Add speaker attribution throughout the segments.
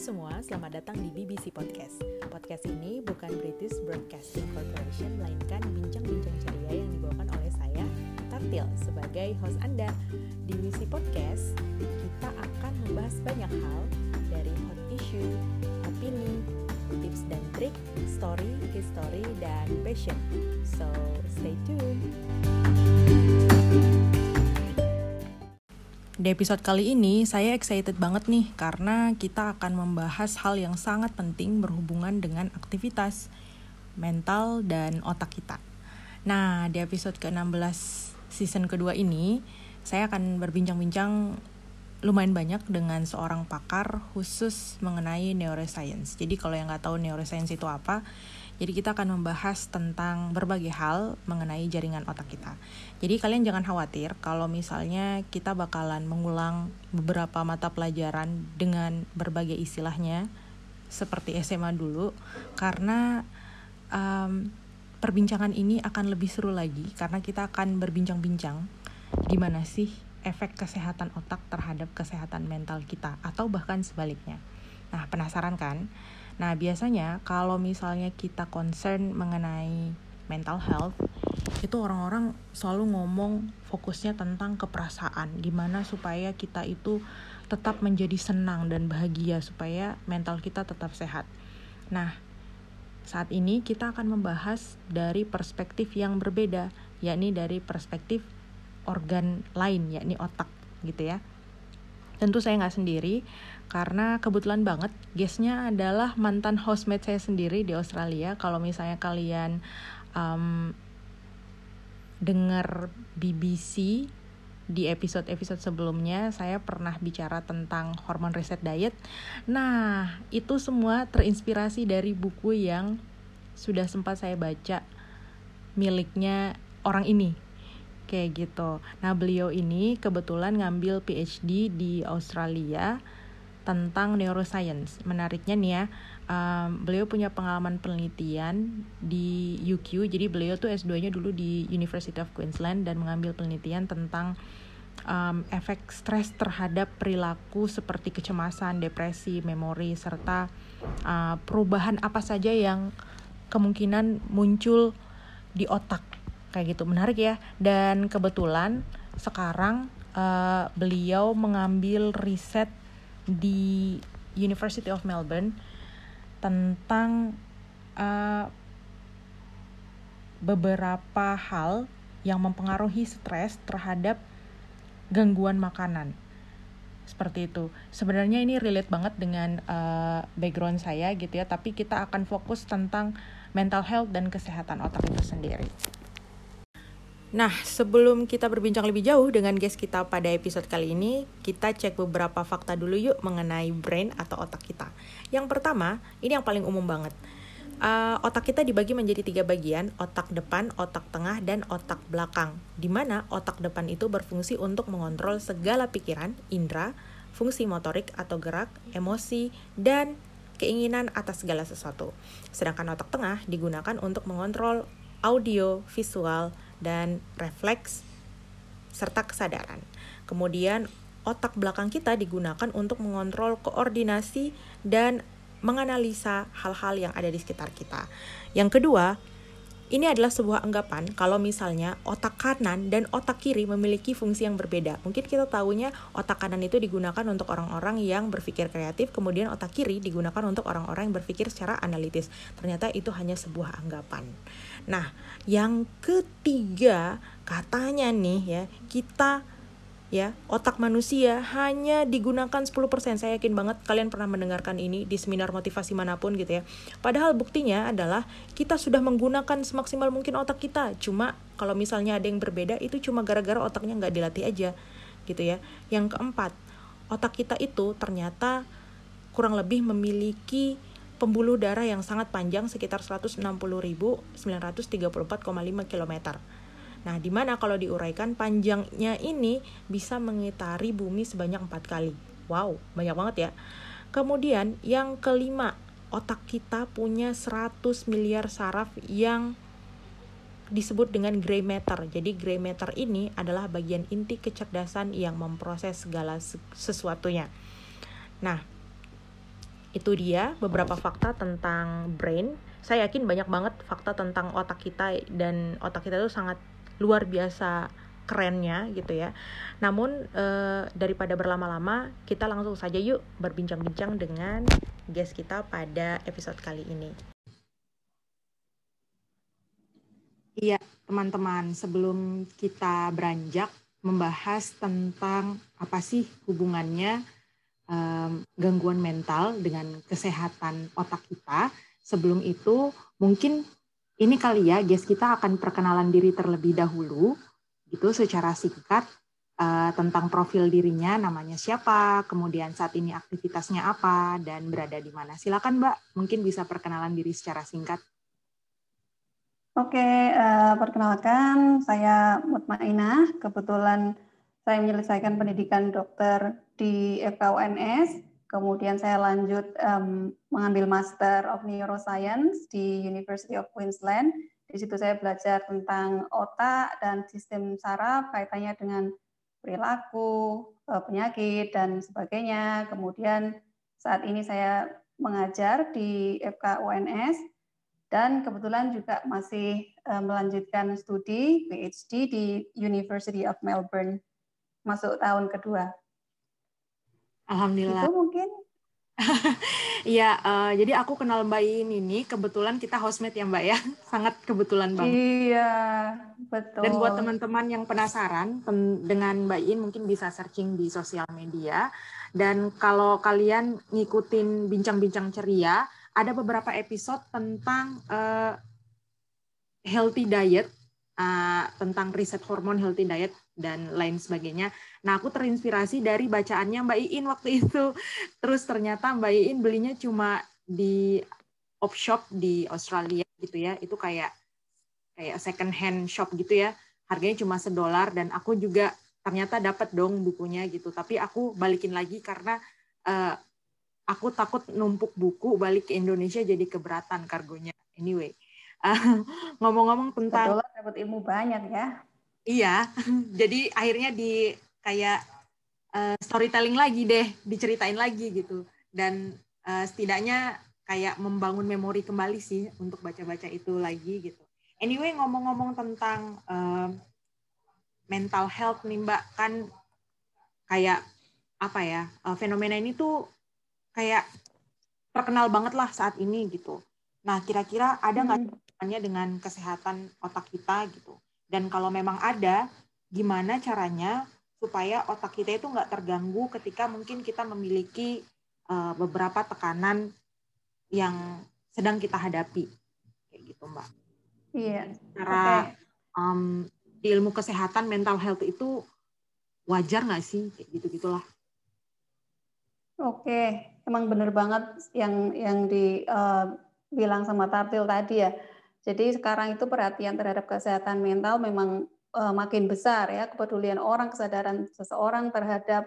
Speaker 1: semua, selamat datang di BBC Podcast. Podcast ini bukan British Broadcasting Corporation, melainkan bincang-bincang ceria yang dibawakan oleh saya, Tartil, sebagai host Anda. Di BBC Podcast, kita akan membahas banyak hal, dari hot issue, opini, tips dan trik, story, history, dan passion. So, stay tuned! Di episode kali ini saya excited banget nih karena kita akan membahas hal yang sangat penting berhubungan dengan aktivitas mental dan otak kita. Nah, di episode ke-16 season kedua ini saya akan berbincang-bincang lumayan banyak dengan seorang pakar khusus mengenai neuroscience. Jadi kalau yang nggak tahu neuroscience itu apa, jadi kita akan membahas tentang berbagai hal mengenai jaringan otak kita. Jadi kalian jangan khawatir kalau misalnya kita bakalan mengulang beberapa mata pelajaran dengan berbagai istilahnya seperti SMA dulu karena um, perbincangan ini akan lebih seru lagi karena kita akan berbincang-bincang gimana sih efek kesehatan otak terhadap kesehatan mental kita atau bahkan sebaliknya. Nah, penasaran kan? Nah, biasanya kalau misalnya kita concern mengenai mental health, itu orang-orang selalu ngomong fokusnya tentang keperasaan, gimana supaya kita itu tetap menjadi senang dan bahagia supaya mental kita tetap sehat. Nah, saat ini kita akan membahas dari perspektif yang berbeda, yakni dari perspektif organ lain, yakni otak, gitu ya. Tentu saya nggak sendiri, karena kebetulan banget guestnya adalah mantan hostmate saya sendiri di Australia. Kalau misalnya kalian um, dengar BBC di episode-episode sebelumnya saya pernah bicara tentang hormon reset diet. Nah itu semua terinspirasi dari buku yang sudah sempat saya baca miliknya orang ini. Kayak gitu. Nah beliau ini kebetulan ngambil PhD di Australia tentang neuroscience. Menariknya nih ya, um, beliau punya pengalaman penelitian di UQ. Jadi beliau tuh S2-nya dulu di University of Queensland dan mengambil penelitian tentang um, efek stres terhadap perilaku seperti kecemasan, depresi, memori serta uh, perubahan apa saja yang kemungkinan muncul di otak kayak gitu. Menarik ya. Dan kebetulan sekarang uh, beliau mengambil riset di University of Melbourne tentang uh, beberapa hal yang mempengaruhi stres terhadap gangguan makanan seperti itu. Sebenarnya ini relate banget dengan uh, background saya gitu ya, tapi kita akan fokus tentang mental health dan kesehatan otak itu sendiri. Nah, sebelum kita berbincang lebih jauh dengan guest kita pada episode kali ini, kita cek beberapa fakta dulu yuk mengenai brain atau otak kita. Yang pertama, ini yang paling umum banget. Uh, otak kita dibagi menjadi tiga bagian, otak depan, otak tengah, dan otak belakang. Di mana otak depan itu berfungsi untuk mengontrol segala pikiran, indera, fungsi motorik atau gerak, emosi, dan keinginan atas segala sesuatu. Sedangkan otak tengah digunakan untuk mengontrol audio, visual, dan refleks serta kesadaran. Kemudian otak belakang kita digunakan untuk mengontrol koordinasi dan menganalisa hal-hal yang ada di sekitar kita. Yang kedua, ini adalah sebuah anggapan kalau misalnya otak kanan dan otak kiri memiliki fungsi yang berbeda. Mungkin kita tahunya otak kanan itu digunakan untuk orang-orang yang berpikir kreatif, kemudian otak kiri digunakan untuk orang-orang yang berpikir secara analitis. Ternyata itu hanya sebuah anggapan. Nah, yang ketiga katanya nih ya, kita ya otak manusia hanya digunakan 10% saya yakin banget kalian pernah mendengarkan ini di seminar motivasi mana pun gitu ya. Padahal buktinya adalah kita sudah menggunakan semaksimal mungkin otak kita. Cuma kalau misalnya ada yang berbeda itu cuma gara-gara otaknya nggak dilatih aja gitu ya. Yang keempat otak kita itu ternyata kurang lebih memiliki pembuluh darah yang sangat panjang sekitar 160.934,5 km Nah, di mana kalau diuraikan panjangnya ini bisa mengitari bumi sebanyak empat kali. Wow, banyak banget ya. Kemudian yang kelima, otak kita punya 100 miliar saraf yang disebut dengan gray matter. Jadi gray matter ini adalah bagian inti kecerdasan yang memproses segala sesuatunya. Nah, itu dia beberapa fakta tentang brain. Saya yakin banyak banget fakta tentang otak kita dan otak kita itu sangat luar biasa kerennya gitu ya. Namun eh, daripada berlama-lama, kita langsung saja yuk berbincang-bincang dengan guest kita pada episode kali ini. Iya, teman-teman, sebelum kita beranjak membahas tentang apa sih hubungannya gangguan mental dengan kesehatan otak kita. Sebelum itu, mungkin ini kali ya, guys kita akan perkenalan diri terlebih dahulu, gitu secara singkat uh, tentang profil dirinya, namanya siapa, kemudian saat ini aktivitasnya apa, dan berada di mana. Silakan Mbak, mungkin bisa perkenalan diri secara singkat.
Speaker 2: Oke, uh, perkenalkan saya Mutmainah. Kebetulan saya menyelesaikan pendidikan dokter di FKUNS, kemudian saya lanjut um, mengambil Master of Neuroscience di University of Queensland. Di situ saya belajar tentang otak dan sistem saraf kaitannya dengan perilaku, eh, penyakit, dan sebagainya. Kemudian saat ini saya mengajar di FKUNS dan kebetulan juga masih eh, melanjutkan studi PhD di University of Melbourne masuk tahun kedua.
Speaker 1: Alhamdulillah.
Speaker 2: Itu mungkin.
Speaker 1: Iya, uh, jadi aku kenal Mbak In ini kebetulan kita housemate ya Mbak ya, sangat kebetulan banget.
Speaker 2: Iya, betul.
Speaker 1: Dan buat teman-teman yang penasaran dengan Mbak In mungkin bisa searching di sosial media. Dan kalau kalian ngikutin bincang-bincang ceria, ada beberapa episode tentang uh, healthy diet, uh, tentang riset hormon healthy diet dan lain sebagainya. Nah, aku terinspirasi dari bacaannya Mbak Iin waktu itu. Terus ternyata Mbak Iin belinya cuma di op shop di Australia gitu ya. Itu kayak kayak second hand shop gitu ya. Harganya cuma sedolar dan aku juga ternyata dapat dong bukunya gitu. Tapi aku balikin lagi karena uh, aku takut numpuk buku balik ke Indonesia jadi keberatan kargonya. Anyway, ngomong-ngomong tentang
Speaker 2: dapat ilmu banyak ya
Speaker 1: Iya, jadi akhirnya di kayak uh, storytelling lagi deh, diceritain lagi gitu. Dan uh, setidaknya kayak membangun memori kembali sih untuk baca-baca itu lagi gitu. Anyway, ngomong-ngomong tentang uh, mental health nih Mbak, kan kayak apa ya, uh, fenomena ini tuh kayak terkenal banget lah saat ini gitu. Nah, kira-kira ada nggak hmm. dengan kesehatan otak kita gitu? Dan kalau memang ada, gimana caranya supaya otak kita itu nggak terganggu ketika mungkin kita memiliki uh, beberapa tekanan yang sedang kita hadapi, kayak gitu mbak.
Speaker 2: Iya.
Speaker 1: Cara okay. um, di ilmu kesehatan mental health itu wajar nggak sih, kayak gitu gitulah.
Speaker 2: Oke, emang bener banget yang yang dibilang uh, sama Tartil tadi ya jadi sekarang itu perhatian terhadap kesehatan mental memang uh, makin besar ya, kepedulian orang, kesadaran seseorang terhadap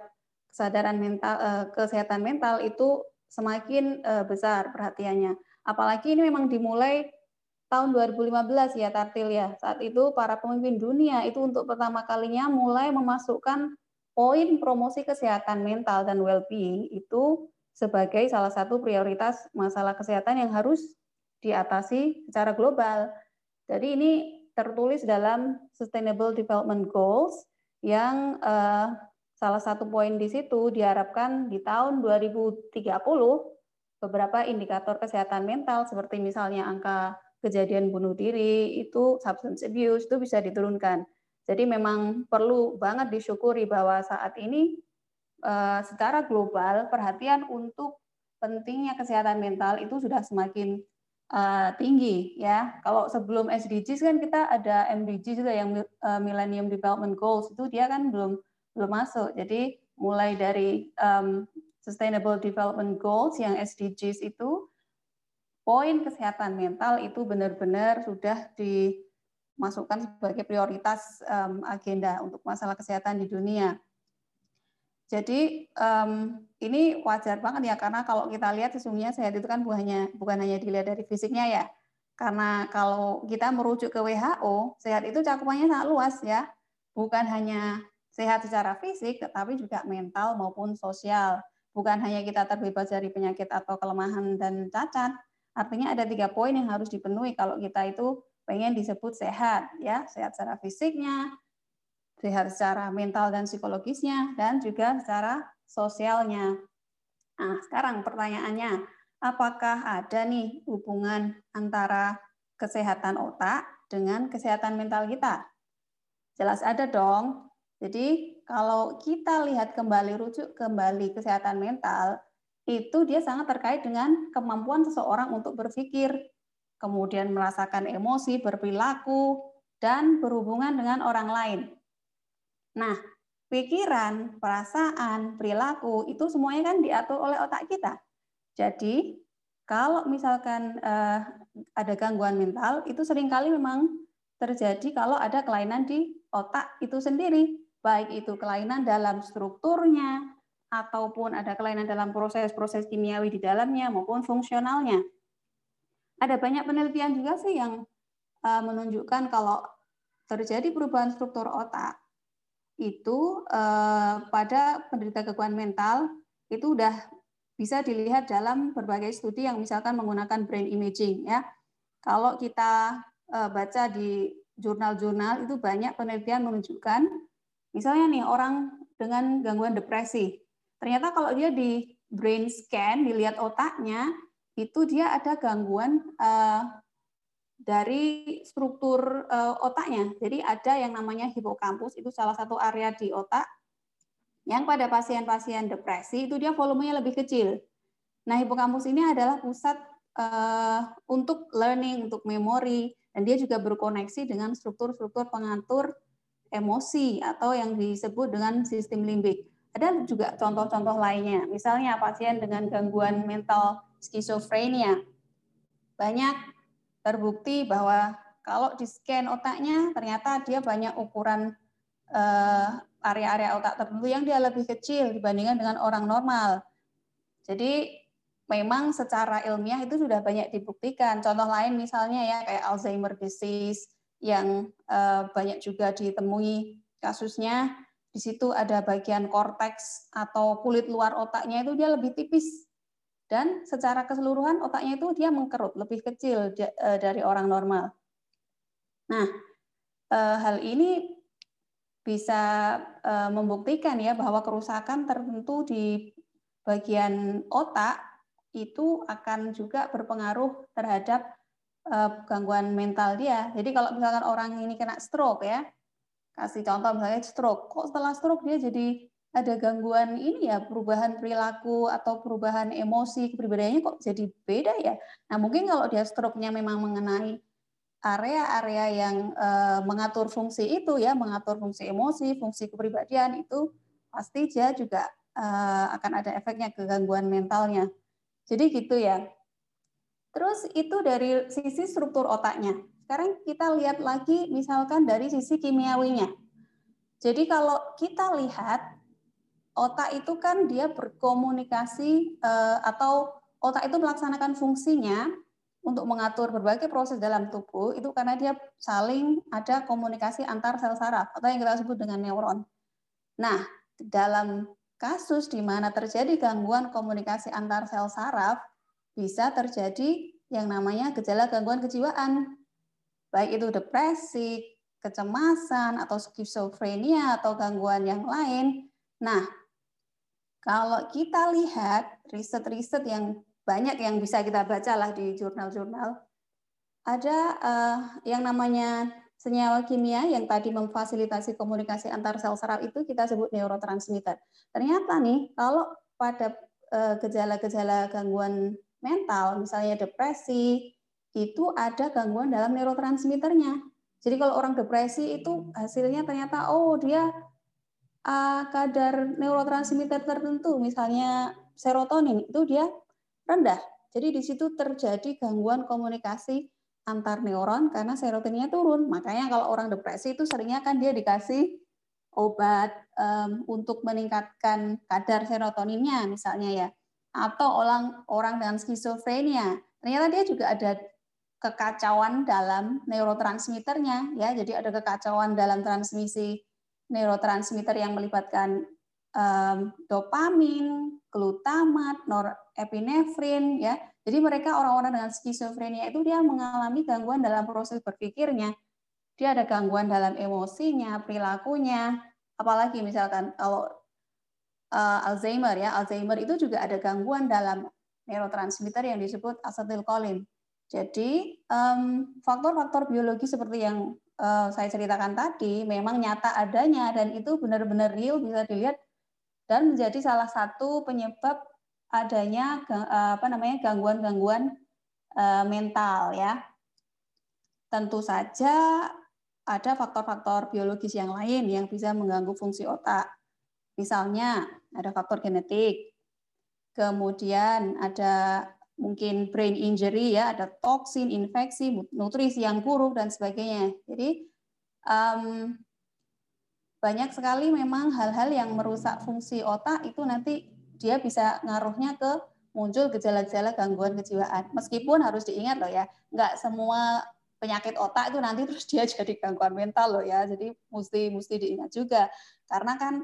Speaker 2: kesadaran mental uh, kesehatan mental itu semakin uh, besar perhatiannya. Apalagi ini memang dimulai tahun 2015 ya Tartil ya. Saat itu para pemimpin dunia itu untuk pertama kalinya mulai memasukkan poin promosi kesehatan mental dan well-being itu sebagai salah satu prioritas masalah kesehatan yang harus diatasi secara global. Jadi ini tertulis dalam Sustainable Development Goals yang uh, salah satu poin di situ diharapkan di tahun 2030 beberapa indikator kesehatan mental seperti misalnya angka kejadian bunuh diri itu substance abuse itu bisa diturunkan. Jadi memang perlu banget disyukuri bahwa saat ini uh, secara global perhatian untuk pentingnya kesehatan mental itu sudah semakin uh, tinggi ya. Kalau sebelum SDGs kan kita ada MDG juga yang uh, Millennium Development Goals itu dia kan belum belum masuk. Jadi mulai dari um, Sustainable Development Goals yang SDGs itu poin kesehatan mental itu benar-benar sudah dimasukkan sebagai prioritas agenda untuk masalah kesehatan di dunia. Jadi um, ini wajar banget ya karena kalau kita lihat sesungguhnya sehat itu kan bukan hanya bukan hanya dilihat dari fisiknya ya. Karena kalau kita merujuk ke WHO, sehat itu cakupannya sangat luas ya. Bukan hanya sehat secara fisik tetapi juga mental maupun sosial. bukan hanya kita terbebas dari penyakit atau kelemahan dan cacat. Artinya ada tiga poin yang harus dipenuhi kalau kita itu pengen disebut sehat, ya sehat secara fisiknya, sehat secara mental dan psikologisnya, dan juga secara sosialnya. Nah, sekarang pertanyaannya, apakah ada nih hubungan antara kesehatan otak dengan kesehatan mental kita? Jelas ada dong. Jadi kalau kita lihat kembali rujuk kembali kesehatan mental, itu dia sangat terkait dengan kemampuan seseorang untuk berpikir, kemudian merasakan emosi, berperilaku, dan berhubungan dengan orang lain. Nah, pikiran, perasaan, perilaku itu semuanya kan diatur oleh otak kita. Jadi, kalau misalkan uh, ada gangguan mental, itu sering kali memang terjadi kalau ada kelainan di otak itu sendiri baik itu kelainan dalam strukturnya ataupun ada kelainan dalam proses-proses kimiawi di dalamnya maupun fungsionalnya. Ada banyak penelitian juga sih yang uh, menunjukkan kalau terjadi perubahan struktur otak itu uh, pada penderita gangguan mental itu udah bisa dilihat dalam berbagai studi yang misalkan menggunakan brain imaging ya. Kalau kita uh, baca di jurnal-jurnal itu banyak penelitian menunjukkan Misalnya nih orang dengan gangguan depresi, ternyata kalau dia di brain scan dilihat otaknya itu dia ada gangguan uh, dari struktur uh, otaknya. Jadi ada yang namanya hipokampus itu salah satu area di otak yang pada pasien-pasien depresi itu dia volumenya lebih kecil. Nah, hipokampus ini adalah pusat uh, untuk learning, untuk memori, dan dia juga berkoneksi dengan struktur-struktur pengatur emosi atau yang disebut dengan sistem limbik. Ada juga contoh-contoh lainnya, misalnya pasien dengan gangguan mental skizofrenia. Banyak terbukti bahwa kalau di scan otaknya ternyata dia banyak ukuran eh, area-area otak tertentu yang dia lebih kecil dibandingkan dengan orang normal. Jadi memang secara ilmiah itu sudah banyak dibuktikan. Contoh lain misalnya ya kayak Alzheimer disease yang uh, banyak juga ditemui kasusnya di situ ada bagian korteks atau kulit luar otaknya itu dia lebih tipis dan secara keseluruhan otaknya itu dia mengkerut lebih kecil eh, dari orang normal. Nah, eh, hal ini bisa membuktikan ya bahwa kerusakan tertentu di bagian otak itu akan juga berpengaruh terhadap gangguan mental dia. Jadi kalau misalkan orang ini kena stroke ya, kasih contoh misalnya stroke, kok setelah stroke dia jadi ada gangguan ini ya perubahan perilaku atau perubahan emosi kepribadiannya kok jadi beda ya. Nah mungkin kalau dia stroke-nya memang mengenai area-area yang uh, mengatur fungsi itu ya, mengatur fungsi emosi, fungsi kepribadian itu pasti dia juga uh, akan ada efeknya ke gangguan mentalnya. Jadi gitu ya. Terus itu dari sisi struktur otaknya. Sekarang kita lihat lagi misalkan dari sisi kimiawinya. Jadi kalau kita lihat otak itu kan dia berkomunikasi eh, atau otak itu melaksanakan fungsinya untuk mengatur berbagai proses dalam tubuh itu karena dia saling ada komunikasi antar sel saraf atau yang kita sebut dengan neuron. Nah, dalam kasus di mana terjadi gangguan komunikasi antar sel saraf, bisa terjadi yang namanya gejala gangguan kejiwaan. Baik itu depresi, kecemasan, atau skizofrenia, atau gangguan yang lain. Nah, kalau kita lihat riset-riset yang banyak yang bisa kita baca lah di jurnal-jurnal, ada uh, yang namanya senyawa kimia yang tadi memfasilitasi komunikasi antar sel saraf itu kita sebut neurotransmitter. Ternyata nih, kalau pada eh, gejala-gejala gangguan mental, misalnya depresi, itu ada gangguan dalam neurotransmitternya. Jadi kalau orang depresi itu hasilnya ternyata oh dia uh, kadar neurotransmitter tertentu, misalnya serotonin itu dia rendah. Jadi di situ terjadi gangguan komunikasi antar neuron karena serotoninnya turun. Makanya kalau orang depresi itu seringnya kan dia dikasih obat um, untuk meningkatkan kadar serotoninnya misalnya ya atau orang orang dengan skizofrenia ternyata dia juga ada kekacauan dalam neurotransmitternya ya jadi ada kekacauan dalam transmisi neurotransmitter yang melibatkan um, dopamin, glutamat, norepinefrin ya. Jadi mereka orang-orang dengan skizofrenia itu dia mengalami gangguan dalam proses berpikirnya. Dia ada gangguan dalam emosinya, perilakunya, apalagi misalkan kalau uh, Alzheimer ya, Alzheimer itu juga ada gangguan dalam neurotransmitter yang disebut asetilkolin. Jadi faktor-faktor um, biologi seperti yang uh, saya ceritakan tadi memang nyata adanya dan itu benar-benar real bisa dilihat dan menjadi salah satu penyebab adanya uh, apa namanya gangguan-gangguan uh, mental ya. Tentu saja ada faktor-faktor biologis yang lain yang bisa mengganggu fungsi otak. Misalnya ada faktor genetik, kemudian ada mungkin brain injury ya, ada toksin, infeksi, nutrisi yang buruk dan sebagainya. Jadi um, banyak sekali memang hal-hal yang merusak fungsi otak itu nanti dia bisa ngaruhnya ke muncul gejala-gejala gangguan kejiwaan. Meskipun harus diingat loh ya, nggak semua penyakit otak itu nanti terus dia jadi gangguan mental loh ya. Jadi mesti mesti diingat juga. Karena kan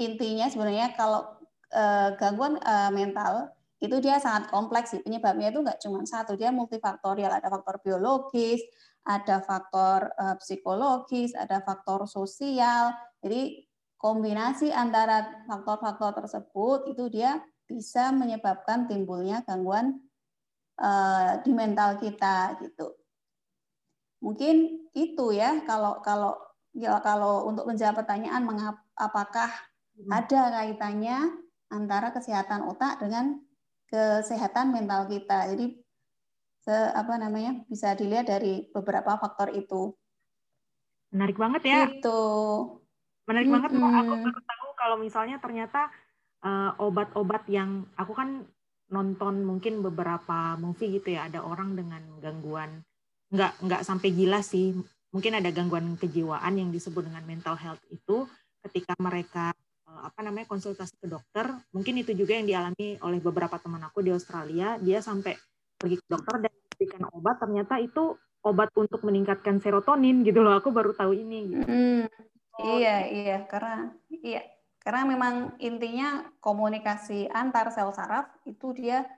Speaker 2: intinya sebenarnya kalau uh, gangguan uh, mental itu dia sangat kompleks sih penyebabnya itu nggak cuma satu dia multifaktorial. Ada faktor biologis ada faktor uh, psikologis ada faktor sosial. Jadi kombinasi antara faktor-faktor tersebut itu dia bisa menyebabkan timbulnya gangguan uh, di mental kita gitu. Mungkin itu ya kalau kalau ya kalau untuk menjawab pertanyaan mengap, apakah hmm. ada kaitannya antara kesehatan otak dengan kesehatan mental kita. Jadi se, apa namanya bisa dilihat dari beberapa faktor itu.
Speaker 1: Menarik banget ya.
Speaker 2: Itu.
Speaker 1: Menarik hmm, banget. Aku baru tahu kalau misalnya ternyata uh, obat-obat yang aku kan nonton mungkin beberapa movie gitu ya ada orang dengan gangguan nggak nggak sampai gila sih mungkin ada gangguan kejiwaan yang disebut dengan mental health itu ketika mereka Eh, apa namanya konsultasi ke dokter. Mungkin itu juga yang dialami oleh beberapa teman aku di Australia. Dia sampai pergi ke dokter dan memberikan obat. Ternyata itu obat untuk meningkatkan serotonin gitu loh. Aku baru tahu ini gitu.
Speaker 2: hmm, oh, iya iya. karena iya. Karena memang intinya komunikasi antar sel saraf itu dia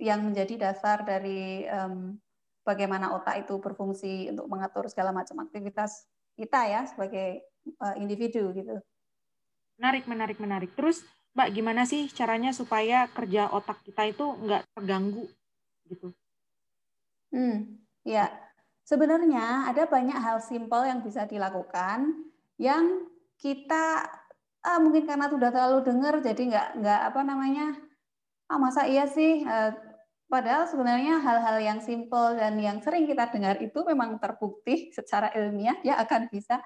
Speaker 2: yang menjadi dasar dari um, bagaimana otak itu berfungsi untuk mengatur segala macam aktivitas kita ya sebagai uh, individu gitu.
Speaker 1: Menarik, menarik, menarik. Terus, Mbak, gimana sih caranya supaya kerja otak kita itu nggak terganggu gitu?
Speaker 2: Hmm, ya. Sebenarnya ada banyak hal simpel yang bisa dilakukan yang kita ah, mungkin karena sudah terlalu dengar jadi nggak nggak apa namanya ah masa iya sih eh, padahal sebenarnya hal-hal yang simpel dan yang sering kita dengar itu memang terbukti secara ilmiah ya akan bisa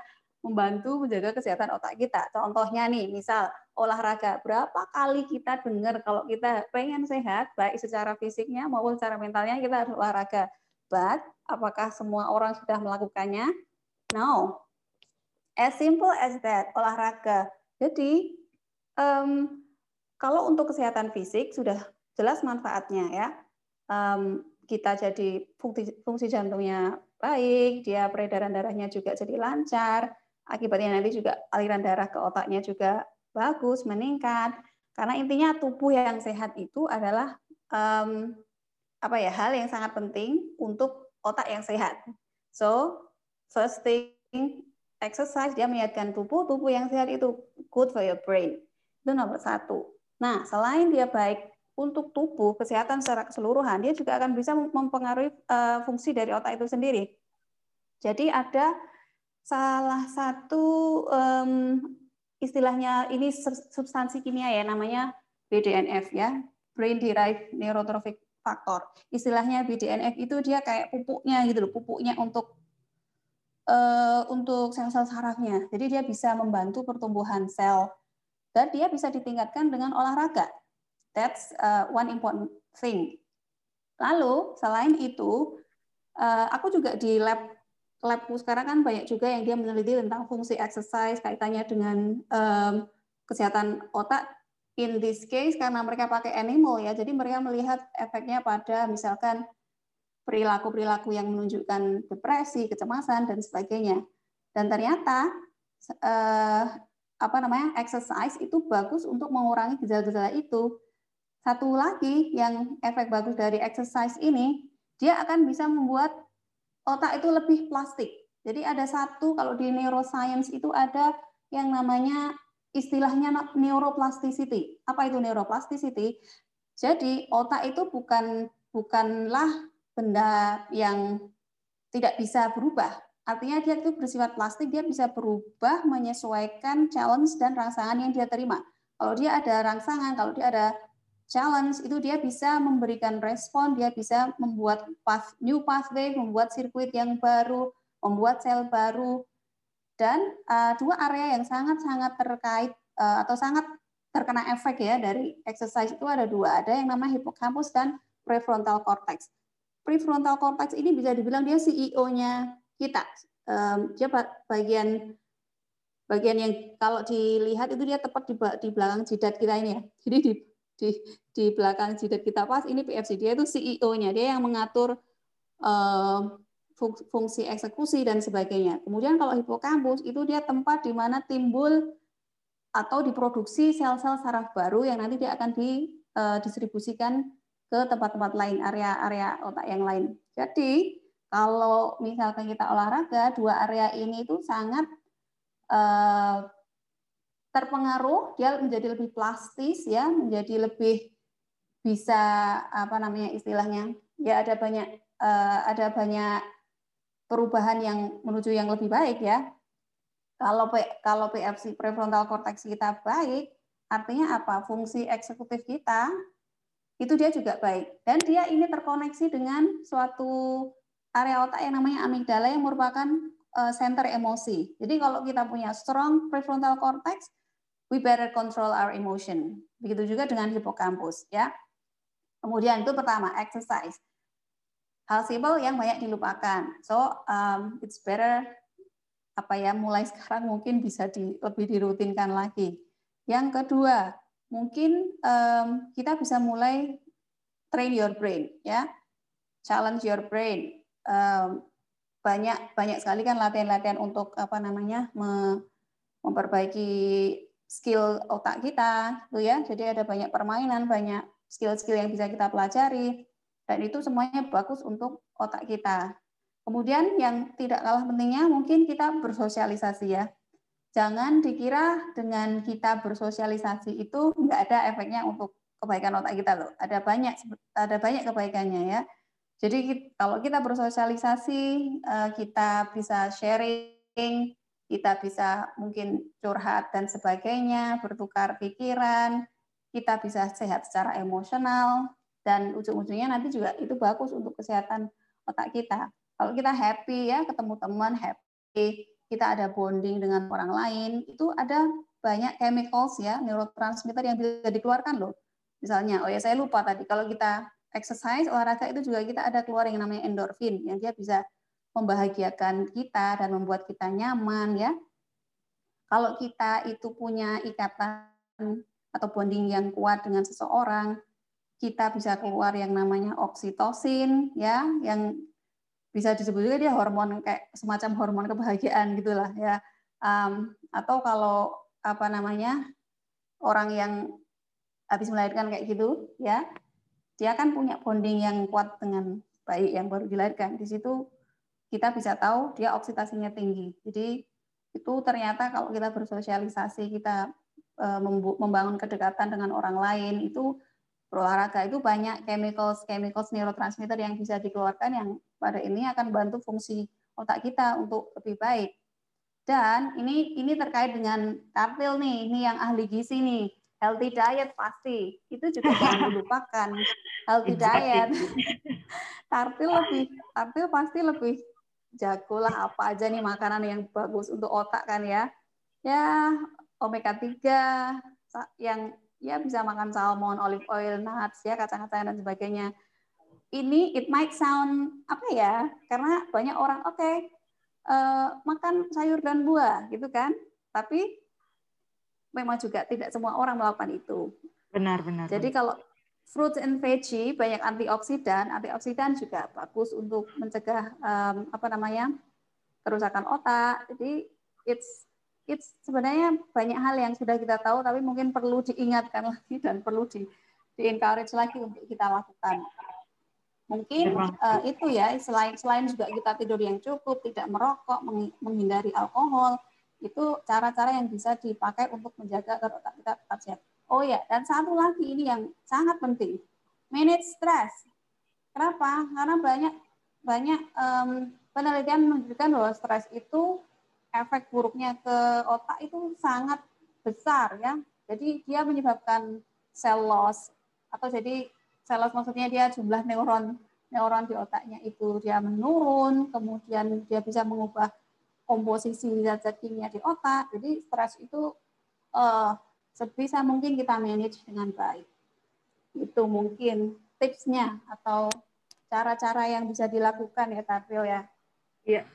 Speaker 2: membantu menjaga kesehatan otak kita. Contohnya nih, misal olahraga. Berapa kali kita dengar kalau kita pengen sehat, baik secara fisiknya maupun secara mentalnya, kita harus olahraga. But, apakah semua orang sudah melakukannya? No. As simple as that, olahraga. Jadi, um, kalau untuk kesehatan fisik sudah jelas manfaatnya ya. Um, kita jadi fungsi, fungsi jantungnya baik, dia peredaran darahnya juga jadi lancar, Akibatnya nanti juga aliran darah ke otaknya juga bagus, meningkat. Karena intinya tubuh yang sehat itu adalah um, apa ya hal yang sangat penting untuk otak yang sehat. So first thing exercise dia menyehatkan tubuh, tubuh yang sehat itu good for your brain. Itu nomor satu. Nah selain dia baik untuk tubuh kesehatan secara keseluruhan, dia juga akan bisa mempengaruhi uh, fungsi dari otak itu sendiri. Jadi ada salah satu um, istilahnya ini substansi kimia ya namanya BDNF ya brain derived neurotrophic factor. Istilahnya BDNF itu dia kayak pupuknya gitu loh pupuknya untuk uh, untuk sel-sel sarafnya. Jadi dia bisa membantu pertumbuhan sel dan dia bisa ditingkatkan dengan olahraga. That's uh, one important thing. Lalu selain itu uh, aku juga di lab labku sekarang kan banyak juga yang dia meneliti tentang fungsi exercise kaitannya dengan um, kesehatan otak. In this case karena mereka pakai animal ya, jadi mereka melihat efeknya pada misalkan perilaku-perilaku yang menunjukkan depresi, kecemasan dan sebagainya. Dan ternyata uh, apa namanya exercise itu bagus untuk mengurangi gejala-gejala itu. Satu lagi yang efek bagus dari exercise ini, dia akan bisa membuat otak itu lebih plastik. Jadi ada satu kalau di neuroscience itu ada yang namanya istilahnya neuroplasticity. Apa itu neuroplasticity? Jadi otak itu bukan bukanlah benda yang tidak bisa berubah. Artinya dia itu bersifat plastik, dia bisa berubah menyesuaikan challenge dan rangsangan yang dia terima. Kalau dia ada rangsangan, kalau dia ada challenge, itu dia bisa memberikan respon, dia bisa membuat path, new pathway, membuat sirkuit yang baru, membuat sel baru, dan uh, dua area yang sangat-sangat terkait uh, atau sangat terkena efek ya dari exercise itu ada dua, ada yang namanya hippocampus dan prefrontal cortex. Prefrontal cortex ini bisa dibilang dia CEO-nya kita. Um, dia bagian bagian yang kalau dilihat itu dia tepat di, di belakang jidat kita ini ya. Jadi di di di belakang jidat kita pas ini PFC dia itu CEO-nya, dia yang mengatur um, fungsi eksekusi dan sebagainya. Kemudian kalau hipokampus itu dia tempat di mana timbul atau diproduksi sel-sel saraf baru yang nanti dia akan didistribusikan eh, ke tempat-tempat lain, area-area otak yang lain. Jadi kalau misalkan kita olahraga, dua area ini itu sangat eh, terpengaruh, dia menjadi lebih plastis ya, menjadi lebih bisa apa namanya istilahnya, ya ada banyak eh, ada banyak perubahan yang menuju yang lebih baik ya. Kalau P, kalau PFC prefrontal cortex kita baik, artinya apa? Fungsi eksekutif kita itu dia juga baik dan dia ini terkoneksi dengan suatu area otak yang namanya amigdala yang merupakan uh, center emosi. Jadi kalau kita punya strong prefrontal cortex, we better control our emotion. Begitu juga dengan hippocampus ya. Kemudian itu pertama exercise hal simpel yang banyak dilupakan. So um, it's better apa ya mulai sekarang mungkin bisa di, lebih dirutinkan lagi. Yang kedua, mungkin um, kita bisa mulai train your brain ya, challenge your brain. Um, banyak banyak sekali kan latihan-latihan untuk apa namanya me, memperbaiki skill otak kita, tuh ya. Jadi ada banyak permainan, banyak skill-skill yang bisa kita pelajari dan itu semuanya bagus untuk otak kita. Kemudian yang tidak kalah pentingnya mungkin kita bersosialisasi ya. Jangan dikira dengan kita bersosialisasi itu nggak ada efeknya untuk kebaikan otak kita loh. Ada banyak ada banyak kebaikannya ya. Jadi kalau kita bersosialisasi, eh, kita bisa sharing, kita bisa mungkin curhat dan sebagainya, bertukar pikiran, kita bisa sehat secara emosional, dan ujung-ujungnya nanti juga itu bagus untuk kesehatan otak kita. Kalau kita happy ya ketemu teman happy, kita ada bonding dengan orang lain, itu ada banyak chemicals ya neurotransmitter yang bisa dikeluarkan loh. Misalnya, oh ya saya lupa tadi kalau kita exercise olahraga itu juga kita ada keluar yang namanya endorfin yang dia bisa membahagiakan kita dan membuat kita nyaman ya. Kalau kita itu punya ikatan atau bonding yang kuat dengan seseorang, kita bisa keluar yang namanya oksitosin ya yang bisa disebut juga dia hormon kayak semacam hormon kebahagiaan gitulah ya um, atau kalau apa namanya orang yang habis melahirkan kayak gitu ya dia kan punya bonding yang kuat dengan bayi yang baru dilahirkan di situ kita bisa tahu dia oksidasinya tinggi jadi itu ternyata kalau kita bersosialisasi kita eh, membangun kedekatan dengan orang lain itu berolahraga itu banyak chemicals chemicals neurotransmitter yang bisa dikeluarkan yang pada ini akan bantu fungsi otak kita untuk lebih baik. Dan ini ini terkait dengan tartil nih, ini yang ahli gizi nih. Healthy diet pasti. Itu juga jangan dilupakan. Healthy diet. tartil lebih tartil pasti lebih jago lah apa aja nih makanan yang bagus untuk otak kan ya. Ya, omega 3 yang ya bisa makan salmon, olive oil, nuts, ya kacang-kacangan dan sebagainya. Ini it might sound apa ya? Karena banyak orang oke okay, uh, eh, makan sayur dan buah gitu kan, tapi memang juga tidak semua orang melakukan itu.
Speaker 1: Benar benar.
Speaker 2: Jadi kalau fruits and veggie banyak antioksidan, antioksidan juga bagus untuk mencegah um, apa namanya kerusakan otak. Jadi it's it's sebenarnya banyak hal yang sudah kita tahu tapi mungkin perlu diingatkan lagi dan perlu di di encourage lagi untuk kita lakukan. Mungkin uh, itu ya selain selain juga kita tidur yang cukup, tidak merokok, menghindari alkohol, itu cara-cara yang bisa dipakai untuk menjaga agar otak kita tetap sehat. Oh ya, dan satu lagi ini yang sangat penting, manage stress. Kenapa? Karena banyak banyak um, penelitian menunjukkan bahwa stres itu efek buruknya ke otak itu sangat besar ya. Jadi dia menyebabkan cell loss atau jadi cell loss maksudnya dia jumlah neuron neuron di otaknya itu dia menurun, kemudian dia bisa mengubah komposisi zat-zat kimia di otak. Jadi stres itu uh, sebisa mungkin kita manage dengan baik. Itu mungkin tipsnya atau cara-cara yang bisa dilakukan ya Tabril ya.
Speaker 1: Iya,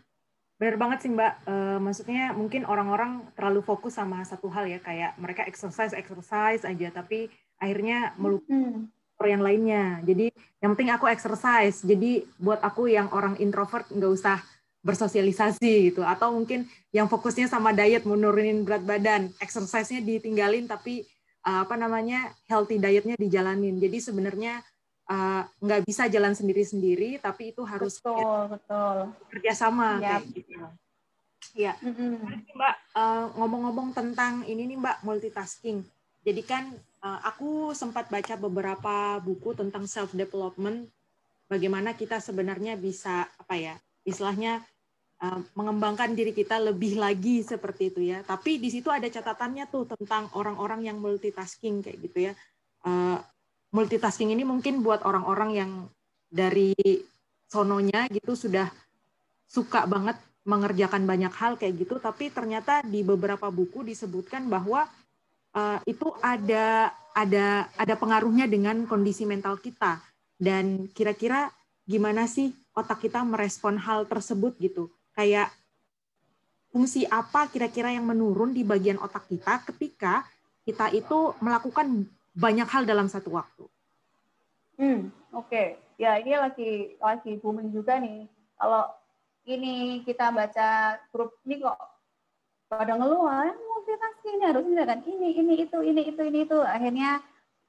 Speaker 1: Benar banget sih Mbak. Uh, maksudnya mungkin orang-orang terlalu fokus sama satu hal ya, kayak mereka exercise exercise aja, tapi akhirnya melupakan hmm. yang lainnya. Jadi yang penting aku exercise. Jadi buat aku yang orang introvert nggak usah bersosialisasi gitu. Atau mungkin yang fokusnya sama diet, menurunin berat badan, exercise-nya ditinggalin, tapi uh, apa namanya healthy dietnya dijalanin. Jadi sebenarnya uh, nggak bisa jalan sendiri-sendiri, tapi itu harus
Speaker 2: betul, ya, betul.
Speaker 1: kerjasama yep. kayak gitu. Ya, mm-hmm. Mbak uh, ngomong-ngomong tentang ini nih Mbak multitasking. Jadi kan uh, aku sempat baca beberapa buku tentang self development, bagaimana kita sebenarnya bisa apa ya, istilahnya uh, mengembangkan diri kita lebih lagi seperti itu ya. Tapi di situ ada catatannya tuh tentang orang-orang yang multitasking kayak gitu ya. Uh, multitasking ini mungkin buat orang-orang yang dari sononya gitu sudah suka banget mengerjakan banyak hal kayak gitu tapi ternyata di beberapa buku disebutkan bahwa uh, itu ada ada ada pengaruhnya dengan kondisi mental kita dan kira-kira gimana sih otak kita merespon hal tersebut gitu kayak fungsi apa kira-kira yang menurun di bagian otak kita ketika kita itu melakukan banyak hal dalam satu waktu.
Speaker 2: Hmm, oke. Okay. Ya, ini lagi lagi booming juga nih. Kalau ini kita baca grup ini kok pada ngeluh, ah, multitasking ini harus kan ini ini itu ini itu ini itu akhirnya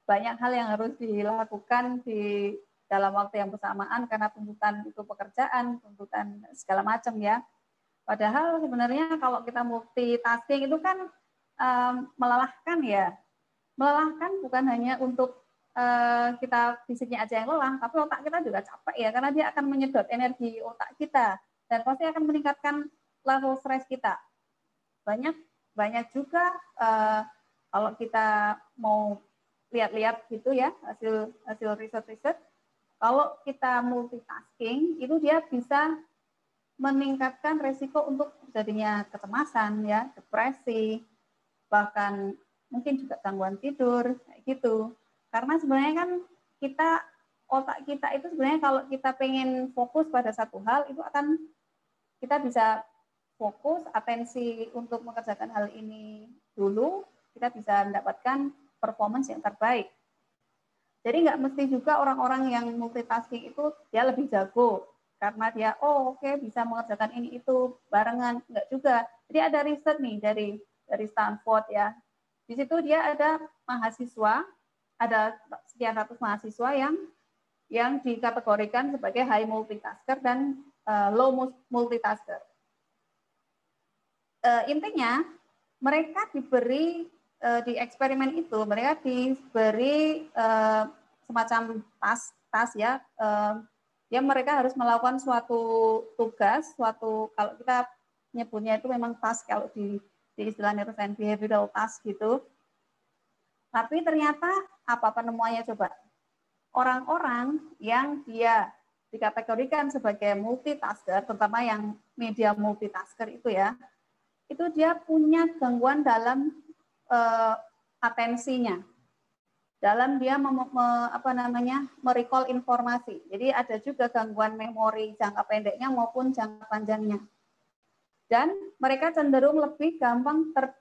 Speaker 2: banyak hal yang harus dilakukan di dalam waktu yang bersamaan karena tuntutan itu pekerjaan, tuntutan segala macam ya. Padahal sebenarnya kalau kita multitasking itu kan um, melelahkan ya melelahkan bukan hanya untuk uh, kita fisiknya aja yang lelah, tapi otak kita juga capek ya, karena dia akan menyedot energi otak kita dan pasti akan meningkatkan level stres kita. Banyak banyak juga uh, kalau kita mau lihat-lihat gitu ya hasil hasil riset-riset, kalau kita multitasking itu dia bisa meningkatkan resiko untuk terjadinya kecemasan ya, depresi, bahkan mungkin juga gangguan tidur kayak gitu. Karena sebenarnya kan kita otak kita itu sebenarnya kalau kita pengen fokus pada satu hal itu akan kita bisa fokus atensi untuk mengerjakan hal ini dulu kita bisa mendapatkan performance yang terbaik jadi nggak mesti juga orang-orang yang multitasking itu dia lebih jago karena dia oh oke okay, bisa mengerjakan ini itu barengan. Nggak juga. Jadi ada riset nih dari dari Stanford ya. Di situ dia ada mahasiswa, ada sekian ratus mahasiswa yang yang dikategorikan sebagai high multitasker dan uh, low multitasker. Uh, intinya mereka diberi uh, di eksperimen itu mereka diberi uh, semacam tas tas ya uh, ya mereka harus melakukan suatu tugas suatu kalau kita nyebutnya itu memang tas kalau di di istilah neuroscience behavioral task gitu. Tapi ternyata apa penemuannya coba? Orang-orang yang dia dikategorikan sebagai multitasker, terutama yang media multitasker itu ya, itu dia punya gangguan dalam uh, atensinya, dalam dia mem, me, apa namanya merecall informasi. Jadi ada juga gangguan memori jangka pendeknya maupun jangka panjangnya dan mereka cenderung lebih gampang ter,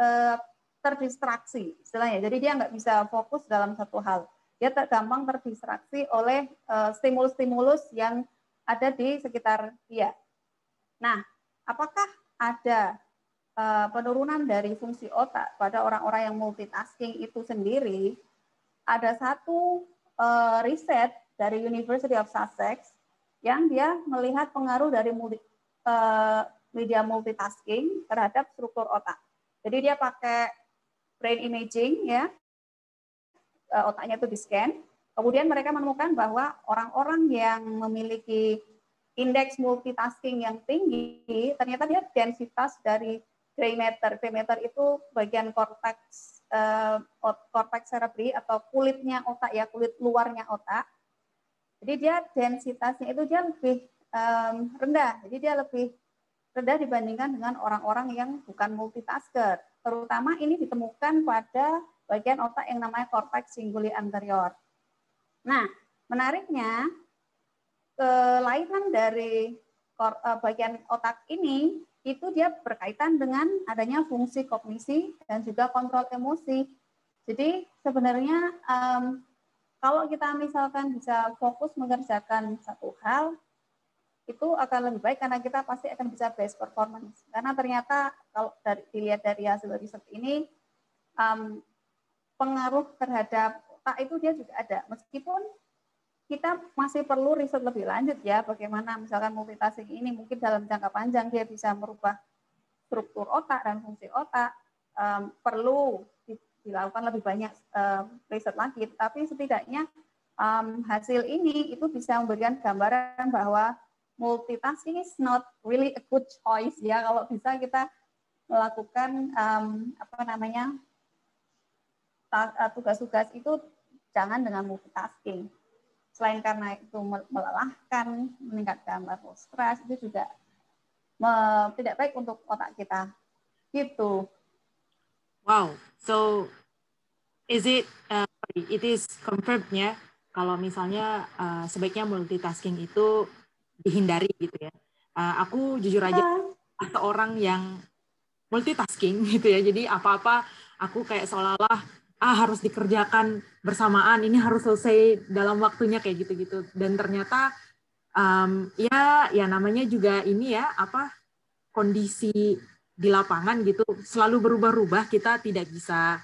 Speaker 2: eh, terdistraksi istilahnya. Jadi dia nggak bisa fokus dalam satu hal. Dia ter, gampang terdistraksi oleh eh, stimulus-stimulus yang ada di sekitar dia. Nah, apakah ada uh, penurunan dari fungsi otak pada orang-orang yang multitasking itu sendiri, ada satu uh, riset dari University of Sussex yang dia melihat pengaruh dari uh, media multitasking terhadap struktur otak. Jadi dia pakai brain imaging ya, otaknya itu di scan. Kemudian mereka menemukan bahwa orang-orang yang memiliki indeks multitasking yang tinggi, ternyata dia densitas dari gray matter. Gray matter itu bagian korteks uh, korteks cerebri atau kulitnya otak ya, kulit luarnya otak. Jadi dia densitasnya itu dia lebih rendah. Jadi dia lebih rendah dibandingkan dengan orang-orang yang bukan multitasker. Terutama ini ditemukan pada bagian otak yang namanya korteks cinguli anterior. Nah, menariknya kelainan dari eh, bagian otak ini itu dia berkaitan dengan adanya fungsi kognisi dan juga kontrol emosi. Jadi sebenarnya um, kalau kita misalkan bisa fokus mengerjakan satu hal, itu akan lebih baik karena kita pasti akan bisa best performance. Karena ternyata kalau dari, dilihat dari hasil riset ini, um, pengaruh terhadap otak itu dia juga ada. Meskipun kita masih perlu riset lebih lanjut ya bagaimana misalkan multitasking ini mungkin dalam jangka panjang dia bisa merubah struktur otak dan fungsi otak um, perlu dilakukan lebih banyak um, riset lagi. Tapi setidaknya um, hasil ini itu bisa memberikan gambaran bahwa multitasking is not really a good choice ya. Kalau bisa kita melakukan um, apa namanya tugas-tugas itu jangan dengan multitasking selain karena itu melelahkan, meningkatkan level stres, itu juga tidak baik untuk otak kita. Gitu.
Speaker 1: Wow. So is it uh, it is confirmed ya kalau misalnya uh, sebaiknya multitasking itu dihindari gitu ya. Uh, aku jujur aja uh. seorang yang multitasking gitu ya. Jadi apa-apa aku kayak seolah-olah ah harus dikerjakan bersamaan ini harus selesai dalam waktunya kayak gitu-gitu. Dan ternyata um, ya ya namanya juga ini ya apa kondisi di lapangan gitu selalu berubah-ubah. Kita tidak bisa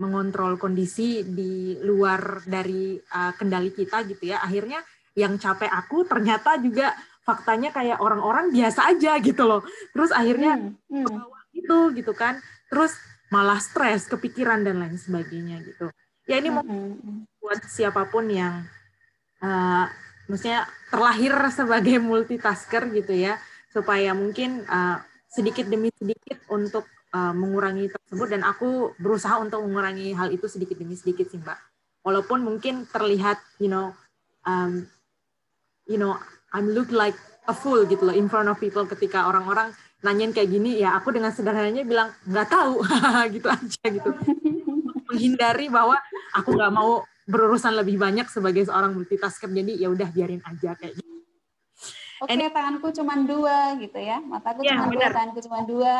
Speaker 1: mengontrol kondisi di luar dari uh, kendali kita gitu ya. Akhirnya yang capek aku ternyata juga faktanya kayak orang-orang biasa aja gitu loh. Terus akhirnya hmm, hmm. itu gitu kan. Terus malah stres, kepikiran dan lain sebagainya gitu. Ya ini mm-hmm. buat siapa pun yang uh, maksudnya terlahir sebagai multitasker gitu ya, supaya mungkin uh, sedikit demi sedikit untuk uh, mengurangi tersebut dan aku berusaha untuk mengurangi hal itu sedikit demi sedikit sih mbak. Walaupun mungkin terlihat you know um, you know I'm look like a fool gitu loh in front of people ketika orang-orang nanyain kayak gini ya aku dengan sederhananya bilang nggak tahu gitu aja gitu menghindari bahwa aku nggak mau berurusan lebih banyak sebagai seorang multitasker jadi ya udah biarin aja kayak gitu.
Speaker 2: Oke, okay, tanganku cuma dua gitu ya. Mataku ya, cuma dua, tanganku cuma dua.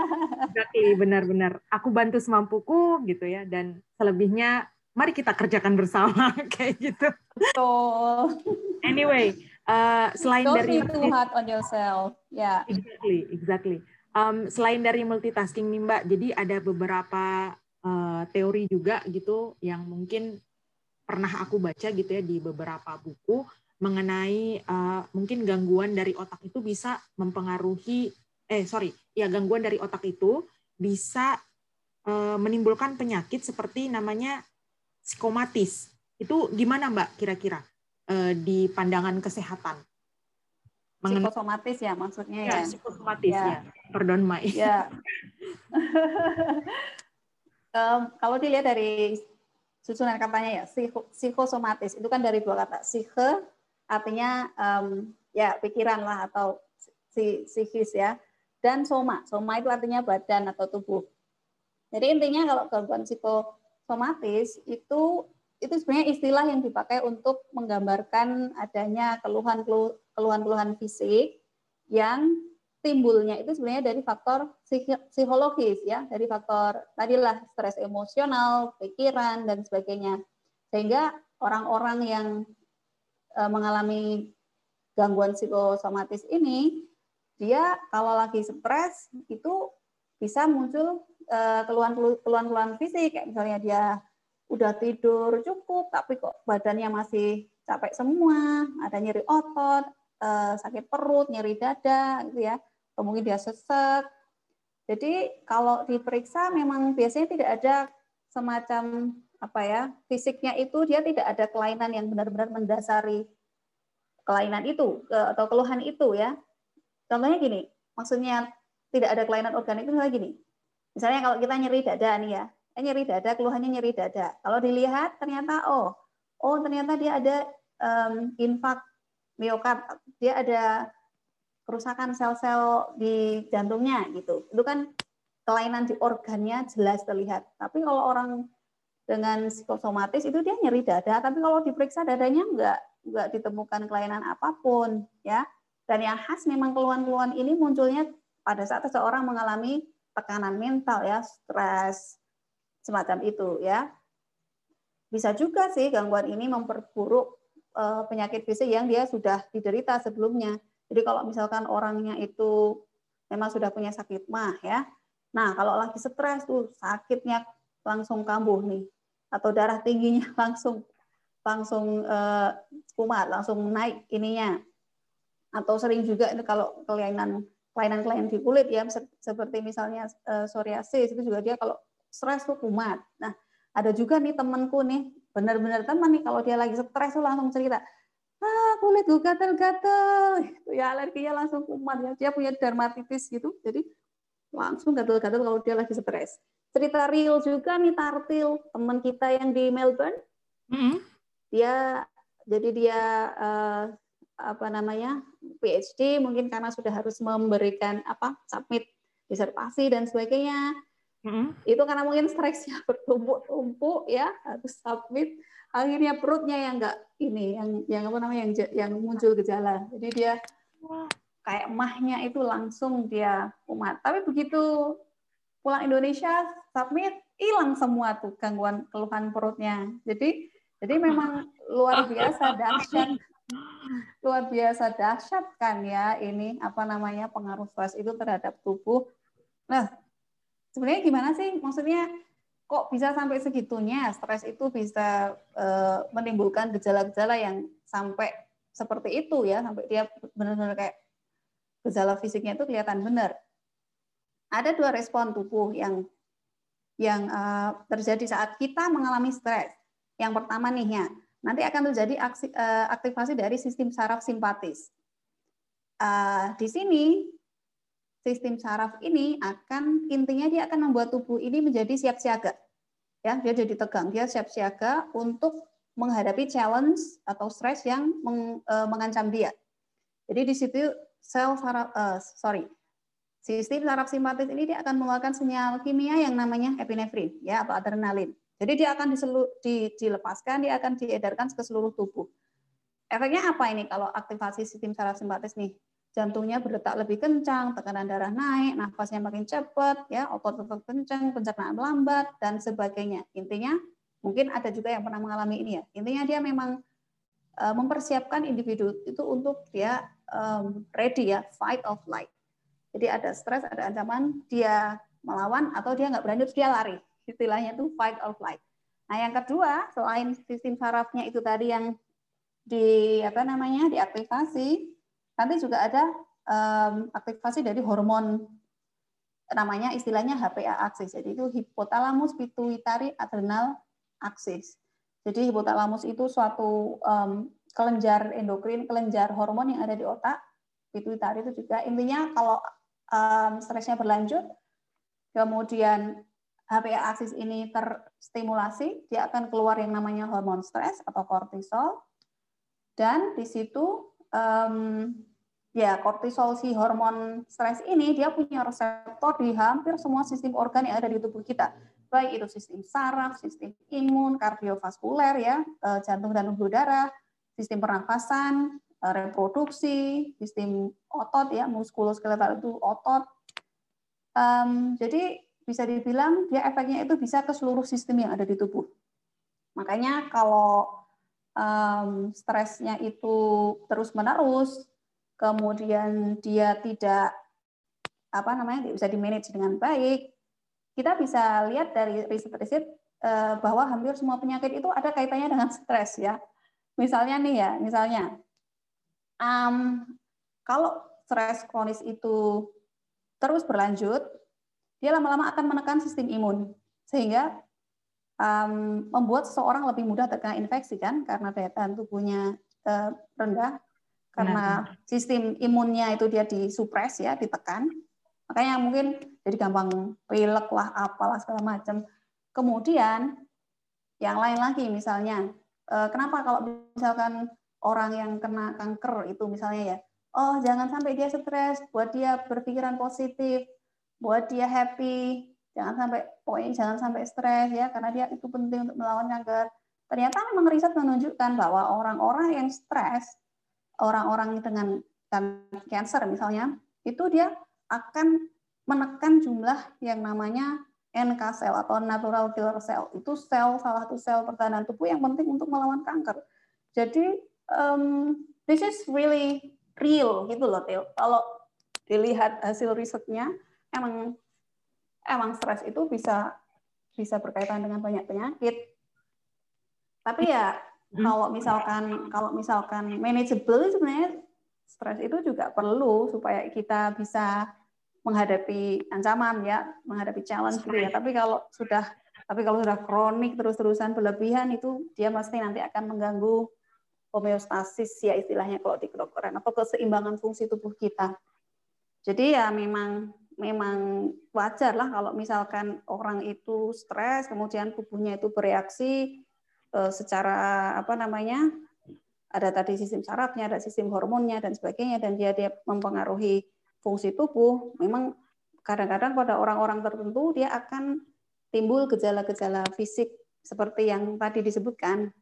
Speaker 1: Berarti benar-benar aku bantu semampuku gitu ya dan selebihnya mari kita kerjakan bersama kayak gitu.
Speaker 2: Betul.
Speaker 1: Anyway, Uh, selain
Speaker 2: Don't
Speaker 1: dari
Speaker 2: be too hard on yourself. Ya. Yeah.
Speaker 1: Exactly, exactly. Um, selain dari multitasking nih Mbak, jadi ada beberapa uh, teori juga gitu yang mungkin pernah aku baca gitu ya di beberapa buku mengenai uh, mungkin gangguan dari otak itu bisa mempengaruhi eh sorry ya gangguan dari otak itu bisa uh, menimbulkan penyakit seperti namanya psikomatis itu gimana Mbak kira-kira? Uh, di pandangan kesehatan.
Speaker 2: psikosomatis ya maksudnya ya.
Speaker 1: ya. Psikosomatis ya. ya. Pardon Mai. Ya.
Speaker 2: um, kalau dilihat dari susunan katanya ya psikosomatis itu kan dari dua kata psike artinya um, ya pikiran lah atau psikis ya dan soma soma itu artinya badan atau tubuh jadi intinya kalau gangguan psikosomatis itu itu sebenarnya istilah yang dipakai untuk menggambarkan adanya keluhan-keluhan fisik yang timbulnya itu sebenarnya dari faktor psikologis ya, dari faktor tadilah stres emosional, pikiran dan sebagainya. Sehingga orang-orang yang e, mengalami gangguan psikosomatis ini dia kalau lagi stres itu bisa muncul keluhan-keluhan fisik kayak misalnya dia udah tidur cukup tapi kok badannya masih capek semua, ada nyeri otot, eh, sakit perut, nyeri dada gitu ya. Mungkin dia sesek. Jadi kalau diperiksa memang biasanya tidak ada semacam apa ya fisiknya itu dia tidak ada kelainan yang benar-benar mendasari kelainan itu atau keluhan itu ya. Contohnya gini, maksudnya tidak ada kelainan organik itu misalnya gini. Misalnya kalau kita nyeri dada nih ya, eh, nyeri dada, keluhannya nyeri dada. Kalau dilihat ternyata oh, oh ternyata dia ada um, infak miokard, dia ada kerusakan sel-sel di jantungnya gitu. Itu kan kelainan di organnya jelas terlihat. Tapi kalau orang dengan psikosomatis itu dia nyeri dada, tapi kalau diperiksa dadanya enggak enggak ditemukan kelainan apa pun ya. Dan yang khas memang keluhan-keluhan ini munculnya pada saat seseorang mengalami tekanan mental ya, stres semacam itu ya. Bisa juga sih gangguan ini memperburuk eh, penyakit fisik yang dia sudah diderita sebelumnya. Jadi kalau misalkan orangnya itu memang sudah punya sakit mah ya. Nah, kalau lagi stres tuh sakitnya langsung kambuh nih atau darah tingginya langsung langsung uh, kumat, langsung naik ininya. Atau sering juga ini kalau kelainan kelainan-kelainan di kulit ya seperti misalnya uh, psoriasis itu juga dia kalau stres tuh kumat. Nah, ada juga nih temanku nih, benar-benar teman nih kalau dia lagi stres tuh langsung cerita, ah kulit gue gatel-gatel, ya alerginya langsung kumat ya. Dia punya dermatitis gitu, jadi langsung gatel-gatel kalau dia lagi stres cerita real juga nih Tartil teman kita yang di Melbourne mm -hmm. dia jadi dia uh, apa namanya PhD mungkin karena sudah harus memberikan apa submit disertasi dan sebagainya mm -hmm. itu karena mungkin stresnya bertumpuk-tumpuk ya harus submit akhirnya perutnya yang enggak ini yang yang apa namanya yang yang muncul gejala jadi dia kayak mahnya itu langsung dia umat tapi begitu pulang Indonesia submit hilang semua tuh gangguan keluhan perutnya. Jadi jadi memang luar biasa dahsyat luar biasa dahsyat kan ya ini apa namanya pengaruh stres itu terhadap tubuh. Nah, sebenarnya gimana sih maksudnya kok bisa sampai segitunya stres itu bisa e, menimbulkan gejala-gejala yang sampai seperti itu ya sampai dia benar-benar kayak gejala fisiknya itu kelihatan benar ada dua respon tubuh yang yang uh, terjadi saat kita mengalami stres. Yang pertama nih ya, nanti akan terjadi aksi, uh, aktivasi dari sistem saraf simpatis. Di sini sistem saraf ini akan intinya dia akan membuat tubuh ini menjadi siap siaga. Ya, dia jadi tegang, dia siap siaga untuk menghadapi challenge atau stres yang meng, uh, mengancam dia. Jadi di situ sel saraf uh, sorry Sistem saraf simpatis ini dia akan mengeluarkan sinyal kimia yang namanya epinefrin ya atau adrenalin. Jadi dia akan diselu, di, dilepaskan, dia akan diedarkan ke seluruh tubuh. Efeknya apa ini kalau aktivasi sistem saraf simpatis nih? Jantungnya berdetak lebih kencang, tekanan darah naik, nafasnya makin cepat, ya otot-otot kencang, pencernaan lambat dan sebagainya. Intinya mungkin ada juga yang pernah mengalami ini ya. Intinya dia memang uh, mempersiapkan individu itu untuk dia um, ready ya, fight of life jadi ada stres, ada ancaman, dia melawan atau dia nggak berani, dia lari. Istilahnya itu fight or flight. Nah yang kedua, selain sistem sarafnya itu tadi yang di apa namanya diaktifasi, nanti juga ada um, aktivasi dari hormon namanya istilahnya HPA axis. Jadi itu hipotalamus pituitari adrenal axis. Jadi hipotalamus itu suatu um, kelenjar endokrin, kelenjar hormon yang ada di otak. Pituitari itu juga intinya kalau um, stresnya berlanjut, kemudian HPA aksis ini terstimulasi, dia akan keluar yang namanya hormon stres atau kortisol, dan di situ um, ya kortisol si hormon stres ini dia punya reseptor di hampir semua sistem organ yang ada di tubuh kita, baik itu sistem saraf, sistem imun, kardiovaskuler ya, eh, jantung dan pembuluh darah, sistem pernafasan, Eh, reproduksi, sistem otot ya, muskuloskeletal itu otot. Um, jadi bisa dibilang dia efeknya itu bisa ke seluruh sistem yang ada di tubuh. Makanya kalau um, stresnya itu terus menerus, kemudian dia tidak apa namanya bisa di manage dengan baik, kita bisa lihat dari riset-riset eh, bahwa hampir semua penyakit itu ada kaitannya dengan stres ya. Misalnya nih ya, misalnya um, kalau stres kronis itu terus berlanjut, dia lama-lama akan menekan sistem imun sehingga um, membuat seseorang lebih mudah terkena infeksi kan karena daya tahan tubuhnya uh, rendah karena sistem imunnya itu dia disupres ya, ditekan. Makanya mungkin jadi gampang pilek lah, apalah segala macam. Kemudian yang lain lagi misalnya, eh, kenapa kalau misalkan orang yang kena kanker itu misalnya ya, oh jangan sampai dia stres, buat dia berpikiran positif, buat dia happy, jangan sampai pokoknya jangan sampai stres ya karena dia itu penting untuk melawan kanker. Ternyata memang riset menunjukkan bahwa orang-orang yang stres orang-orang dengan cancer misalnya, itu dia akan menekan jumlah yang namanya NK cell atau natural killer cell. Itu sel salah satu sel pertahanan tubuh yang penting untuk melawan kanker. Jadi um, this is really real gitu loh Theo. Kalau dilihat hasil risetnya emang emang stres itu bisa bisa berkaitan dengan banyak penyakit. Tapi ya Hmm. Kalau misalkan kalau misalkan manageable sebenarnya stres itu juga perlu supaya kita bisa menghadapi ancaman ya, menghadapi challenge gitu ya. Tapi kalau sudah tapi kalau sudah kronik terus-terusan berlebihan itu dia pasti nanti akan mengganggu homeostasis ya istilahnya kalau di kedokteran atau keseimbangan fungsi tubuh kita. Jadi ya memang memang wajar lah kalau misalkan orang itu stres kemudian tubuhnya itu bereaksi Eh, secara apa namanya ada tadi sistem sarafnya, ada sistem hormonnya dan sebagainya dan dia dia mempengaruhi fungsi tubuh. Memang kadang-kadang pada orang-orang tertentu dia akan timbul gejala-gejala fisik seperti yang tadi disebutkan.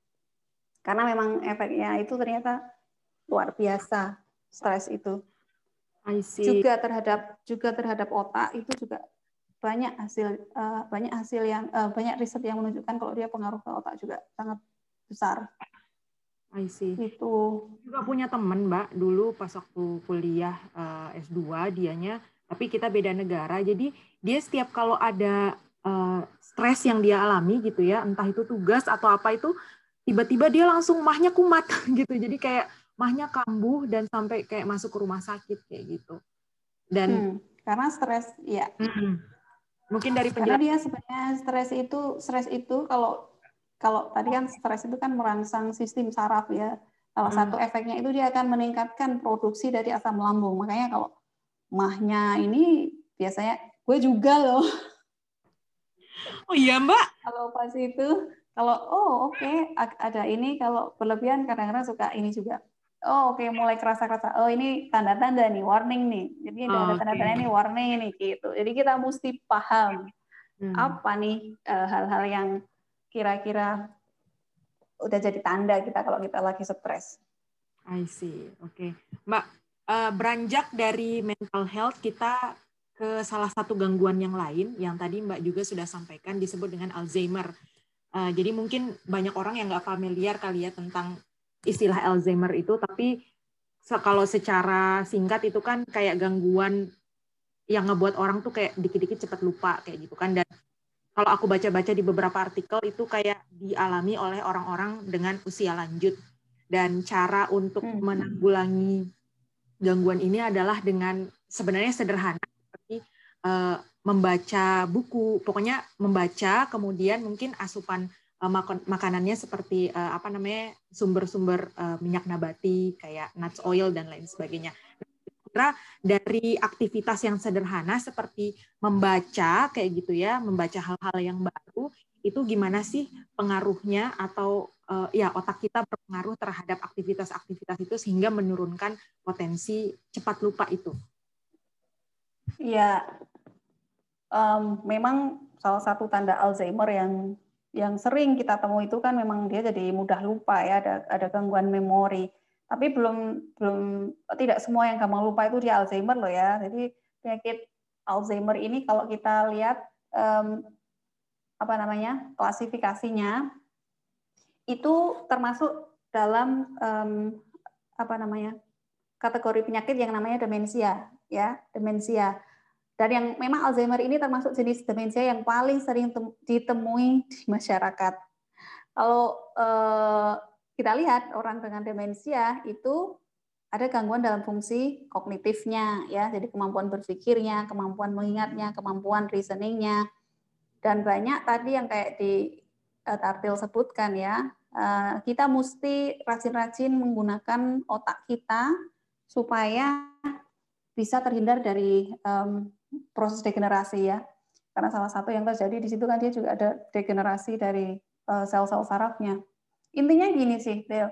Speaker 2: Karena memang efeknya itu ternyata luar biasa stres itu. Juga terhadap juga terhadap otak itu juga banyak hasil uh, banyak hasil yang uh, banyak riset yang menunjukkan kalau dia pengaruh ke otak juga sangat besar.
Speaker 1: I see.
Speaker 2: Itu
Speaker 1: juga punya teman Mbak dulu pas waktu kuliah uh, S2 dianya tapi kita beda negara. Jadi dia setiap kalau ada uh, stres yang dia alami gitu ya, entah itu tugas atau apa itu tiba-tiba dia langsung mahnya kumat gitu. Jadi kayak mahnya kambuh dan sampai kayak masuk ke rumah sakit kayak gitu. Dan hmm,
Speaker 2: karena stres ya. Hmm
Speaker 1: Mungkin dari
Speaker 2: penjelasan. Karena dia sebenarnya stres itu stres itu kalau kalau tadi kan stres itu kan merangsang sistem saraf ya. Salah hmm. satu efeknya itu dia akan meningkatkan produksi dari asam lambung. Makanya kalau mahnya ini biasanya gue juga loh.
Speaker 1: Oh iya Mbak.
Speaker 2: Kalau pas itu kalau oh oke okay, ada ini kalau berlebihan kadang-kadang suka ini juga oh oke okay, mulai kerasa-kerasa oh ini tanda-tanda nih warning nih jadi oh, ada tanda-tanda ini warning nih gitu jadi kita mesti paham hmm. apa nih eh, hal-hal uh, yang kira-kira udah jadi tanda kita kalau kita lagi stres.
Speaker 1: I see, oke, okay. Mbak uh, beranjak dari mental health kita ke salah satu gangguan yang lain yang tadi Mbak juga sudah sampaikan disebut dengan Alzheimer. Uh, jadi mungkin banyak orang yang nggak familiar kali ya tentang istilah Alzheimer itu, tapi kalau secara singkat itu kan kayak gangguan yang ngebuat orang tuh kayak dikit-dikit cepat lupa kayak gitu kan. Dan kalau aku baca-baca di beberapa artikel itu kayak dialami oleh orang-orang dengan usia lanjut. Dan cara untuk hmm. menanggulangi gangguan ini adalah dengan sebenarnya sederhana seperti uh, membaca buku. Pokoknya membaca kemudian mungkin asupan makanannya seperti uh, apa namanya sumber-sumber uh, minyak nabati kayak nuts oil dan lain sebagainya. Kira dari aktivitas yang sederhana seperti membaca kayak gitu ya, membaca hal-hal yang baru itu gimana sih pengaruhnya atau ya otak kita berpengaruh terhadap aktivitas-aktivitas itu sehingga menurunkan potensi cepat lupa itu.
Speaker 2: Ya, um, memang salah satu tanda Alzheimer yang yang sering kita temui itu kan memang dia jadi mudah lupa ya ada ada gangguan memori. Tapi belum belum tidak semua yang gampang lupa itu dia Alzheimer loh ya. Jadi penyakit Alzheimer ini kalau kita lihat um, apa namanya klasifikasinya itu termasuk dalam um, apa namanya kategori penyakit yang namanya demensia ya demensia Dan yang memang Alzheimer ini termasuk jenis demensia yang paling sering ditemui di masyarakat. Kalau eh, kita lihat orang dengan demensia itu ada gangguan dalam fungsi kognitifnya ya, jadi kemampuan berpikirnya, kemampuan mengingatnya, kemampuan reasoningnya, dan banyak tadi yang kayak di uh, Tartil sebutkan ya, uh, kita mesti rajin-rajin menggunakan otak kita supaya bisa terhindar dari um, proses degenerasi ya. Karena salah satu yang terjadi di situ kan dia juga ada degenerasi dari eh, sel-sel sarafnya. Intinya gini sih, Del.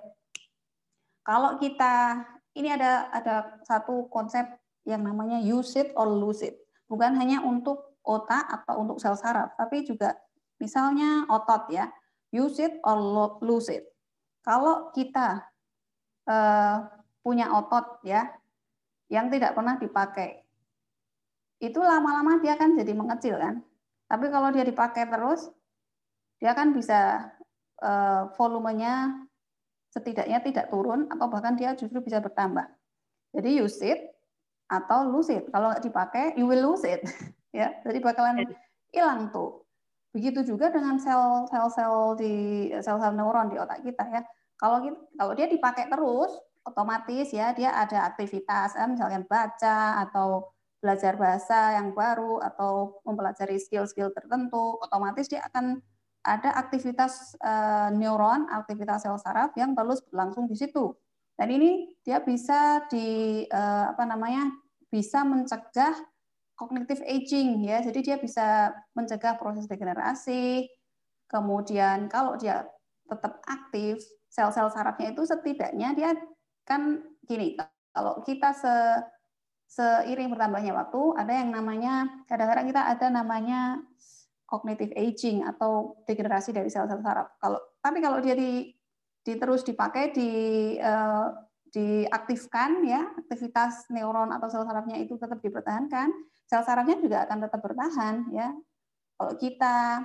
Speaker 2: Kalau kita ini ada ada satu konsep yang namanya use it or lose it. Bukan hanya untuk otak atau untuk sel saraf, tapi juga misalnya otot ya. Use it or lose it. Kalau kita uh, punya otot ya yang tidak pernah dipakai, itu lama-lama dia kan jadi mengecil kan. Tapi kalau dia dipakai terus, dia kan bisa uh, volumenya setidaknya tidak turun atau bahkan dia justru bisa bertambah. Jadi use it atau lose it. Kalau nggak dipakai, you will lose it. ya, jadi bakalan hilang tuh. Begitu juga dengan sel-sel di sel-sel neuron di otak kita ya. Kalau kalau dia dipakai terus, otomatis ya dia ada aktivitas, eh, misalnya baca atau belajar bahasa yang baru atau mempelajari skill-skill tertentu, otomatis dia akan ada aktivitas uh, neuron, aktivitas sel saraf yang terus berlangsung di situ. Dan ini dia bisa di uh, apa namanya? bisa mencegah cognitive aging ya. Jadi dia bisa mencegah proses degenerasi. Kemudian kalau dia tetap aktif, sel-sel sarafnya itu setidaknya dia kan gini, kalau kita se seiring bertambahnya waktu ada yang namanya kadang-kadang kita ada namanya cognitive aging atau degenerasi dari sel-sel saraf. Kalau tapi kalau dia di, di terus dipakai di uh, diaktifkan ya aktivitas neuron atau sel sarafnya itu tetap dipertahankan, sel sarafnya juga akan tetap bertahan ya. Kalau kita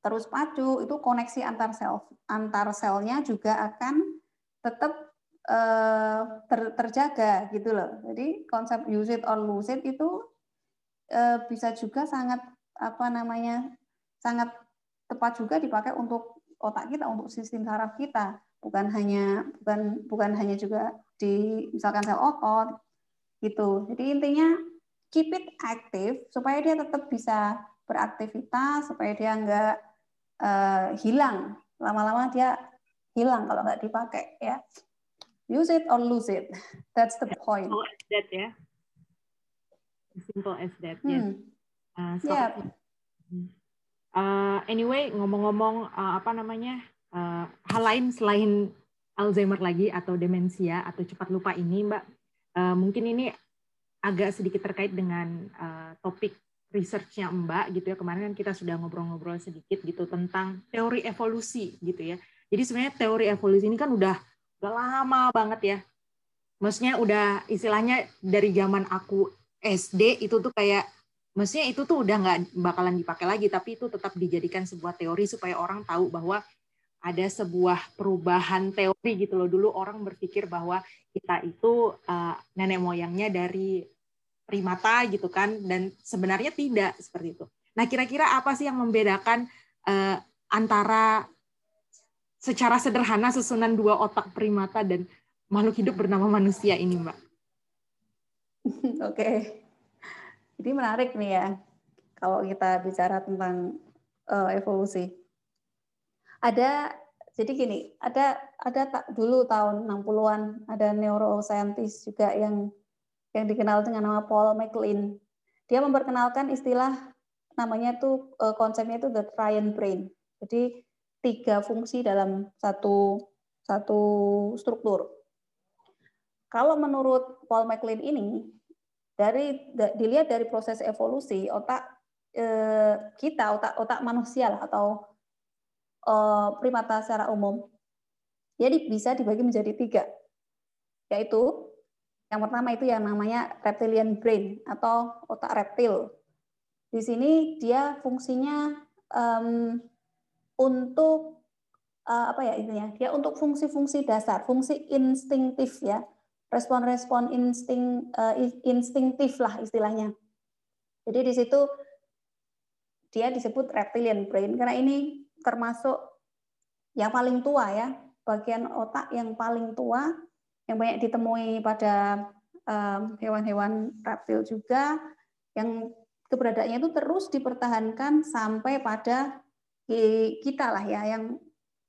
Speaker 2: terus pacu itu koneksi antar sel antar selnya juga akan tetap ter, terjaga gitu loh. Jadi konsep use it or lose it itu uh, bisa juga sangat apa namanya sangat tepat juga dipakai untuk otak kita, untuk sistem saraf kita. Bukan hanya bukan bukan hanya juga di misalkan sel otot gitu. Jadi intinya keep it active supaya dia tetap bisa beraktivitas, supaya dia nggak uh, hilang. Lama-lama dia hilang kalau nggak dipakai ya use it or lose it. That's the point.
Speaker 1: Simple as that ya. Simple as that. Hmm. Uh, so, yeah. uh, anyway, ngomong-ngomong uh, apa namanya uh, hal lain selain Alzheimer lagi atau demensia atau cepat lupa ini, Mbak, uh, mungkin ini agak sedikit terkait dengan uh, topik researchnya Mbak gitu ya kemarin kan kita sudah ngobrol-ngobrol sedikit gitu tentang teori evolusi gitu ya. Jadi sebenarnya teori evolusi ini kan udah udah lama banget ya. Maksudnya udah istilahnya dari zaman aku SD itu tuh kayak maksudnya itu tuh udah nggak bakalan dipakai lagi tapi itu tetap dijadikan sebuah teori supaya orang tahu bahwa ada sebuah perubahan teori gitu loh dulu orang berpikir bahwa kita itu uh, nenek moyangnya dari primata gitu kan dan sebenarnya tidak seperti itu. Nah kira-kira apa sih yang membedakan uh, antara secara sederhana susunan dua otak primata dan makhluk hidup bernama manusia ini, Mbak?
Speaker 2: Oke. Ini menarik nih ya kalau kita bicara tentang uh, evolusi. Ada jadi gini, ada ada tak dulu tahun 60-an ada neuroscientist juga yang yang dikenal dengan nama Paul MacLean. Dia memperkenalkan istilah namanya tuh eh, konsepnya itu the triune brain. Jadi tiga fungsi dalam satu satu struktur. Kalau menurut Paul MacLean ini, dari dilihat dari proses evolusi otak eh, kita, otak otak manusia lah atau eh, primata secara umum, jadi bisa dibagi menjadi tiga, yaitu yang pertama itu yang namanya reptilian brain atau otak reptil. Di sini dia fungsinya untuk uh, apa ya intinya dia untuk fungsi-fungsi dasar fungsi instingtif ya. Respon-respon insting uh, instinktif lah istilahnya. Jadi di situ dia disebut reptilian brain karena ini termasuk yang paling tua ya, bagian otak yang paling tua yang banyak ditemui pada hewan-hewan um, reptil juga yang keberadaannya itu terus dipertahankan sampai pada kita lah ya yang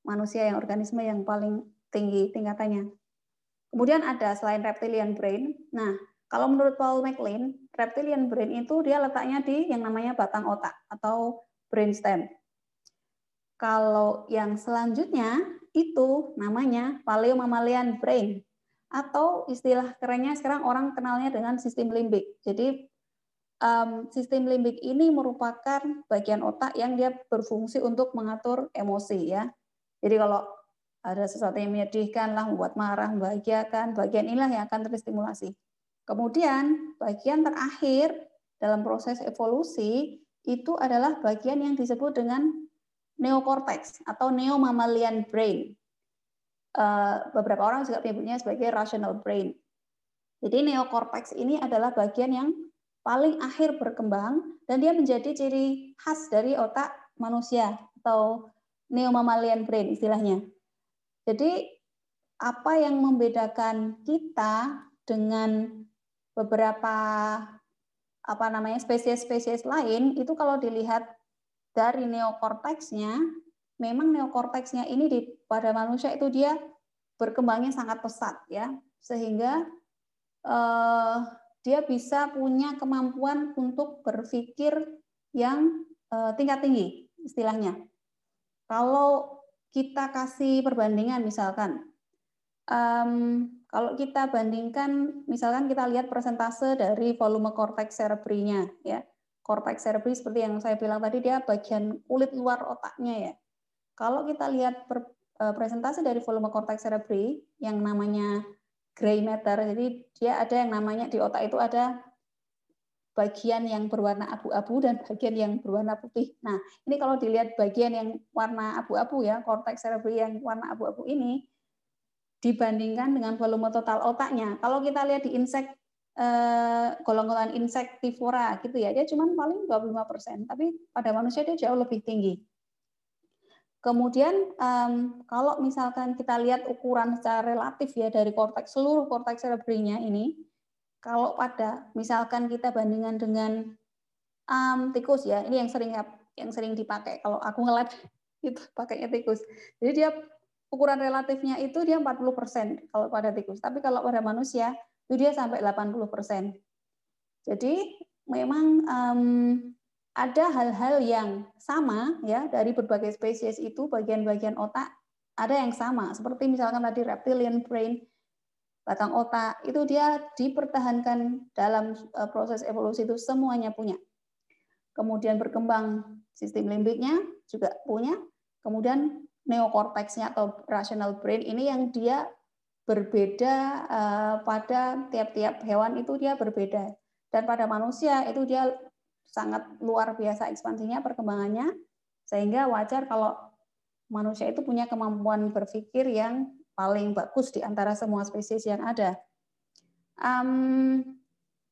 Speaker 2: manusia yang organisme yang paling tinggi tingkatannya. Kemudian ada selain reptilian brain. Nah, kalau menurut Paul MacLean, reptilian brain itu dia letaknya di yang namanya batang otak atau brainstem. Kalau yang selanjutnya itu namanya paleomammalian brain atau istilah kerennya sekarang orang kenalnya dengan sistem limbik. Jadi um, sistem limbik ini merupakan bagian otak yang dia berfungsi untuk mengatur emosi ya. Jadi kalau ada sesuatu yang menyedihkan lah, membuat marah, membahagiakan, bagian inilah yang akan terstimulasi. Kemudian bagian terakhir dalam proses evolusi itu adalah bagian yang disebut dengan neokortex atau neomammalian brain. Eh, beberapa orang juga menyebutnya sebagai rational brain. Jadi neokortex ini adalah bagian yang paling akhir berkembang dan dia menjadi ciri khas dari otak manusia atau neomammalian brain istilahnya. Jadi apa yang membedakan kita dengan beberapa apa namanya spesies-spesies lain itu kalau dilihat dari neokorteksnya memang neokorteksnya ini di pada manusia itu dia berkembangnya sangat pesat ya sehingga eh, dia bisa punya kemampuan untuk berpikir yang eh, tingkat tinggi istilahnya. Kalau kita kasih perbandingan misalkan um, kalau kita bandingkan misalkan kita lihat persentase dari volume korteks cerebrinya ya korteks cerebri seperti yang saya bilang tadi dia bagian kulit luar otaknya ya kalau kita lihat per, uh, dari volume korteks cerebri yang namanya gray matter, jadi dia ada yang namanya di otak itu ada bagian yang berwarna abu-abu dan bagian yang berwarna putih. Nah, ini kalau dilihat bagian yang warna abu-abu ya, korteks cerebri yang warna abu-abu ini dibandingkan dengan volume total otaknya. Kalau kita lihat di insek eh, golongan insektivora gitu ya, dia cuma paling 25%, tapi pada manusia dia jauh lebih tinggi. Kemudian um, kalau misalkan kita lihat ukuran secara relatif ya dari korteks seluruh korteks cerebrinya ini, kalau pada misalkan kita bandingkan dengan um, tikus ya, ini yang sering yang sering dipakai kalau aku ngelab itu pakainya tikus. Jadi dia ukuran relatifnya itu dia 40% kalau pada tikus, tapi kalau pada manusia itu dia sampai 80%. Jadi memang um, ada hal-hal yang sama ya dari berbagai spesies itu bagian-bagian otak ada yang sama. Seperti misalkan tadi reptilian brain batang otak itu dia dipertahankan dalam e, proses evolusi itu semuanya punya. Kemudian berkembang sistem limbiknya juga punya. Kemudian neokorteksnya atau rational brain ini yang dia berbeda e, pada tiap-tiap hewan itu dia berbeda. Dan pada manusia itu dia sangat luar biasa ekspansinya perkembangannya sehingga wajar kalau manusia itu punya kemampuan berpikir yang paling bagus di antara semua spesies yang ada. Um,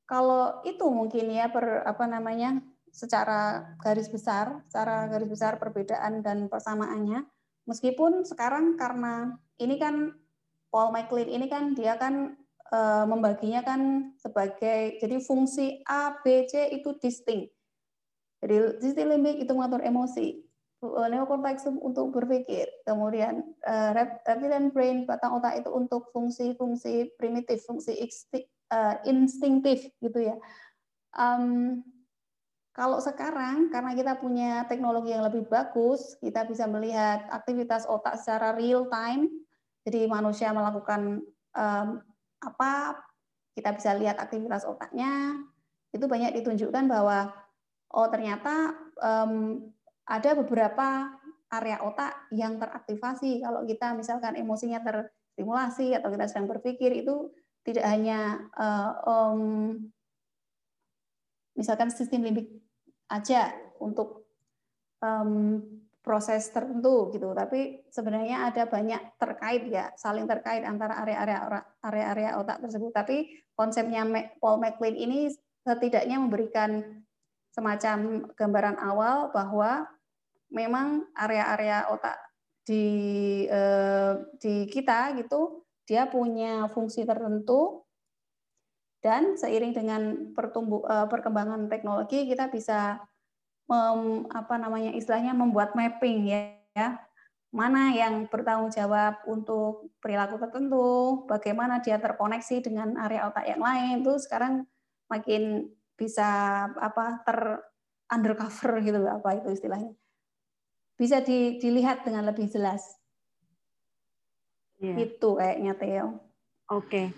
Speaker 2: kalau itu mungkin ya per apa namanya secara garis besar, secara garis besar perbedaan dan persamaannya. Meskipun sekarang karena ini kan Paul MacLean ini kan dia kan membaginya kan sebagai jadi fungsi A, B, C itu distinct. Jadi sistem limbik itu mengatur emosi, eh, neokortex untuk berpikir, kemudian uh, reptilian brain batang otak itu untuk fungsi-fungsi primitif, fungsi instingtif gitu ya. Um, kalau sekarang karena kita punya teknologi yang lebih bagus, kita bisa melihat aktivitas otak secara real time. Jadi manusia melakukan um, apa kita bisa lihat aktivitas otaknya. Itu banyak ditunjukkan bahwa oh ternyata um, ada beberapa area otak yang teraktivasi. Kalau kita misalkan emosinya terstimulasi atau kita sedang berpikir itu tidak hanya uh, um, misalkan sistem limbik aja untuk um, proses tertentu gitu. Tapi sebenarnya ada banyak terkait ya saling terkait antara area-area area-area otak tersebut. Tapi konsepnya Paul MacLean ini setidaknya memberikan semacam gambaran awal bahwa memang area-area otak di eh, di kita gitu dia punya fungsi tertentu. Dan seiring dengan pertumbuh eh, perkembangan teknologi kita bisa mem, apa namanya istilahnya membuat mapping ya, ya. Mana yang bertanggung jawab untuk perilaku tertentu, bagaimana dia terkoneksi dengan area otak yang lain itu sekarang makin bisa apa ter undercover gitu apa itu istilahnya. Bisa di, dilihat dengan lebih jelas. Yeah. itu kayaknya Theo.
Speaker 1: Oke.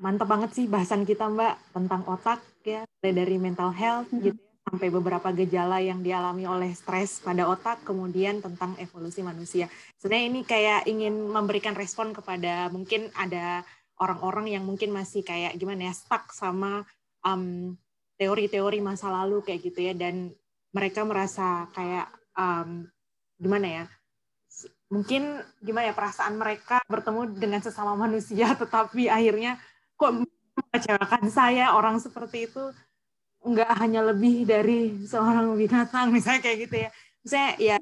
Speaker 1: Mantap banget sih bahasan kita Mbak tentang otak ya dari mental health mm -hmm. gitu ya, sampai beberapa gejala yang dialami oleh stres pada otak kemudian tentang evolusi manusia. Sebenarnya ini kayak ingin memberikan respon kepada mungkin ada orang-orang yang mungkin masih kayak gimana ya stuck sama um, teori-teori masa lalu kayak gitu ya. Dan mereka merasa kayak um, gimana ya mungkin gimana ya perasaan mereka bertemu dengan sesama manusia tetapi akhirnya kok mengecewakan saya orang seperti itu nggak hanya lebih dari seorang binatang misalnya kayak gitu ya misalnya ya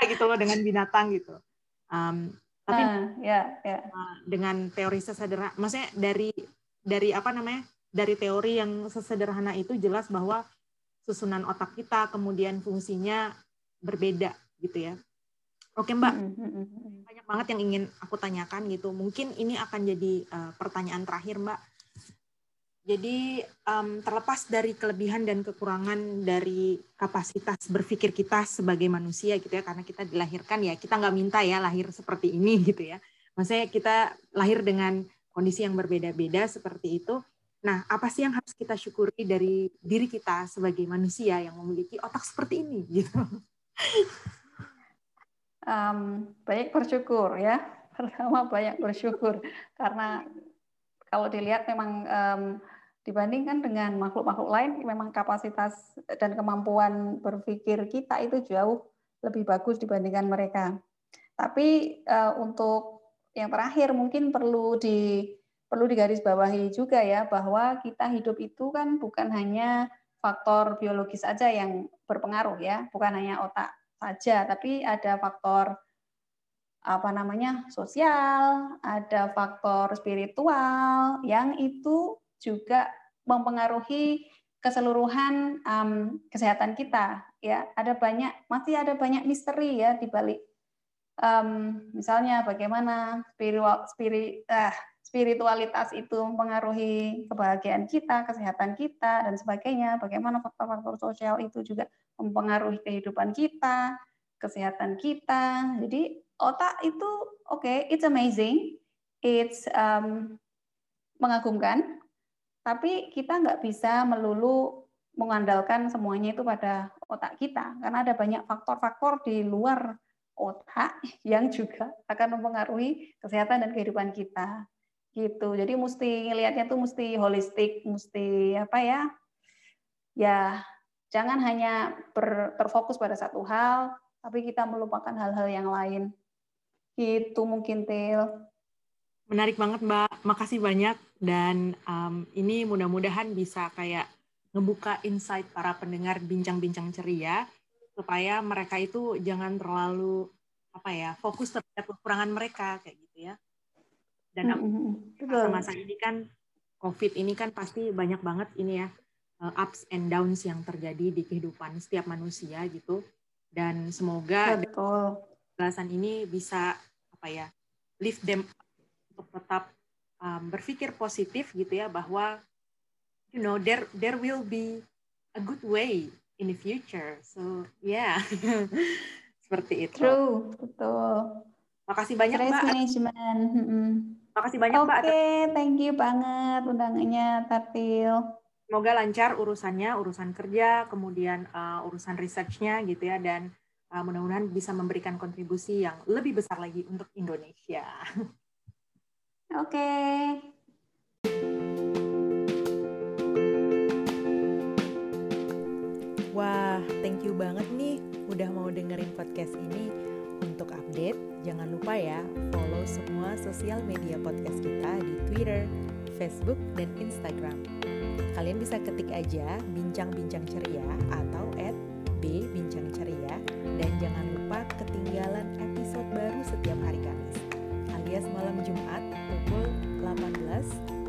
Speaker 1: kayak gitu loh dengan binatang gitu um, tapi uh, yeah, yeah. dengan teori sesederhana maksudnya dari dari apa namanya dari teori yang sesederhana itu jelas bahwa susunan otak kita kemudian fungsinya berbeda gitu ya. Oke Mbak, banyak banget yang ingin aku tanyakan gitu. Mungkin ini akan jadi uh, pertanyaan terakhir Mbak. Jadi um, terlepas dari kelebihan dan kekurangan dari kapasitas berpikir kita sebagai manusia gitu ya, karena kita dilahirkan ya kita nggak minta ya lahir seperti ini gitu ya. Maksudnya kita lahir dengan kondisi yang berbeda-beda seperti itu. Nah, apa sih yang harus kita syukuri dari diri kita sebagai manusia yang memiliki otak seperti ini gitu?
Speaker 2: Um, banyak bersyukur ya. Pertama banyak bersyukur karena kalau dilihat memang um, dibandingkan dengan makhluk-makhluk lain, memang kapasitas dan kemampuan berpikir kita itu jauh lebih bagus dibandingkan mereka. Tapi uh, untuk yang terakhir mungkin perlu di perlu digarisbawahi juga ya bahwa kita hidup itu kan bukan hanya faktor biologis saja yang berpengaruh ya, bukan hanya otak saja, tapi ada faktor apa namanya sosial, ada faktor spiritual yang itu juga mempengaruhi keseluruhan um, kesehatan kita ya ada banyak masih ada banyak misteri ya di balik um, misalnya bagaimana spiritual spirit uh, spiritualitas itu mempengaruhi kebahagiaan kita, kesehatan kita, dan sebagainya. Bagaimana faktor-faktor sosial itu juga mempengaruhi kehidupan kita, kesehatan kita. Jadi otak itu oke, okay, it's amazing, it's um, mengagumkan, tapi kita nggak bisa melulu mengandalkan semuanya itu pada otak kita, karena ada banyak faktor-faktor di luar otak yang juga akan mempengaruhi kesehatan dan kehidupan kita gitu. Jadi mesti ngelihatnya tuh mesti holistik mesti apa ya ya jangan hanya ber, terfokus pada satu hal tapi kita melupakan hal-hal yang lain. Gitu mungkin Til.
Speaker 1: Menarik banget Mbak. Makasih banyak dan um, ini mudah-mudahan bisa kayak ngebuka insight para pendengar bincang-bincang ceria supaya mereka itu jangan terlalu apa ya fokus terhadap kekurangan mereka kayak gitu ya. Dan masa-masa ini kan COVID ini kan pasti banyak banget ini ya eh, ups and downs yang terjadi di kehidupan setiap manusia gitu. Dan semoga penjelasan ini bisa apa ya lift them untuk tetap um, berpikir positif gitu ya bahwa you know there there will be a good way in the future. So yeah, seperti itu.
Speaker 2: True, betul.
Speaker 1: Makasih banyak Stress Mbak.
Speaker 2: Management.
Speaker 1: Makasih banyak
Speaker 2: okay,
Speaker 1: Mbak.
Speaker 2: Oke, thank you banget undangannya Tatil.
Speaker 1: Semoga lancar urusannya, urusan kerja, kemudian uh, urusan researchnya gitu ya, dan uh, mudah-mudahan bisa memberikan kontribusi yang lebih besar lagi untuk Indonesia.
Speaker 2: Oke.
Speaker 3: Wah, thank you banget nih udah mau dengerin podcast ini. Untuk update, jangan lupa ya follow semua sosial media podcast kita di Twitter, Facebook, dan Instagram.
Speaker 1: Kalian bisa ketik aja bincang-bincang ceria atau at B Bincang Ceria dan jangan lupa ketinggalan episode baru setiap hari Kamis alias malam Jumat pukul 18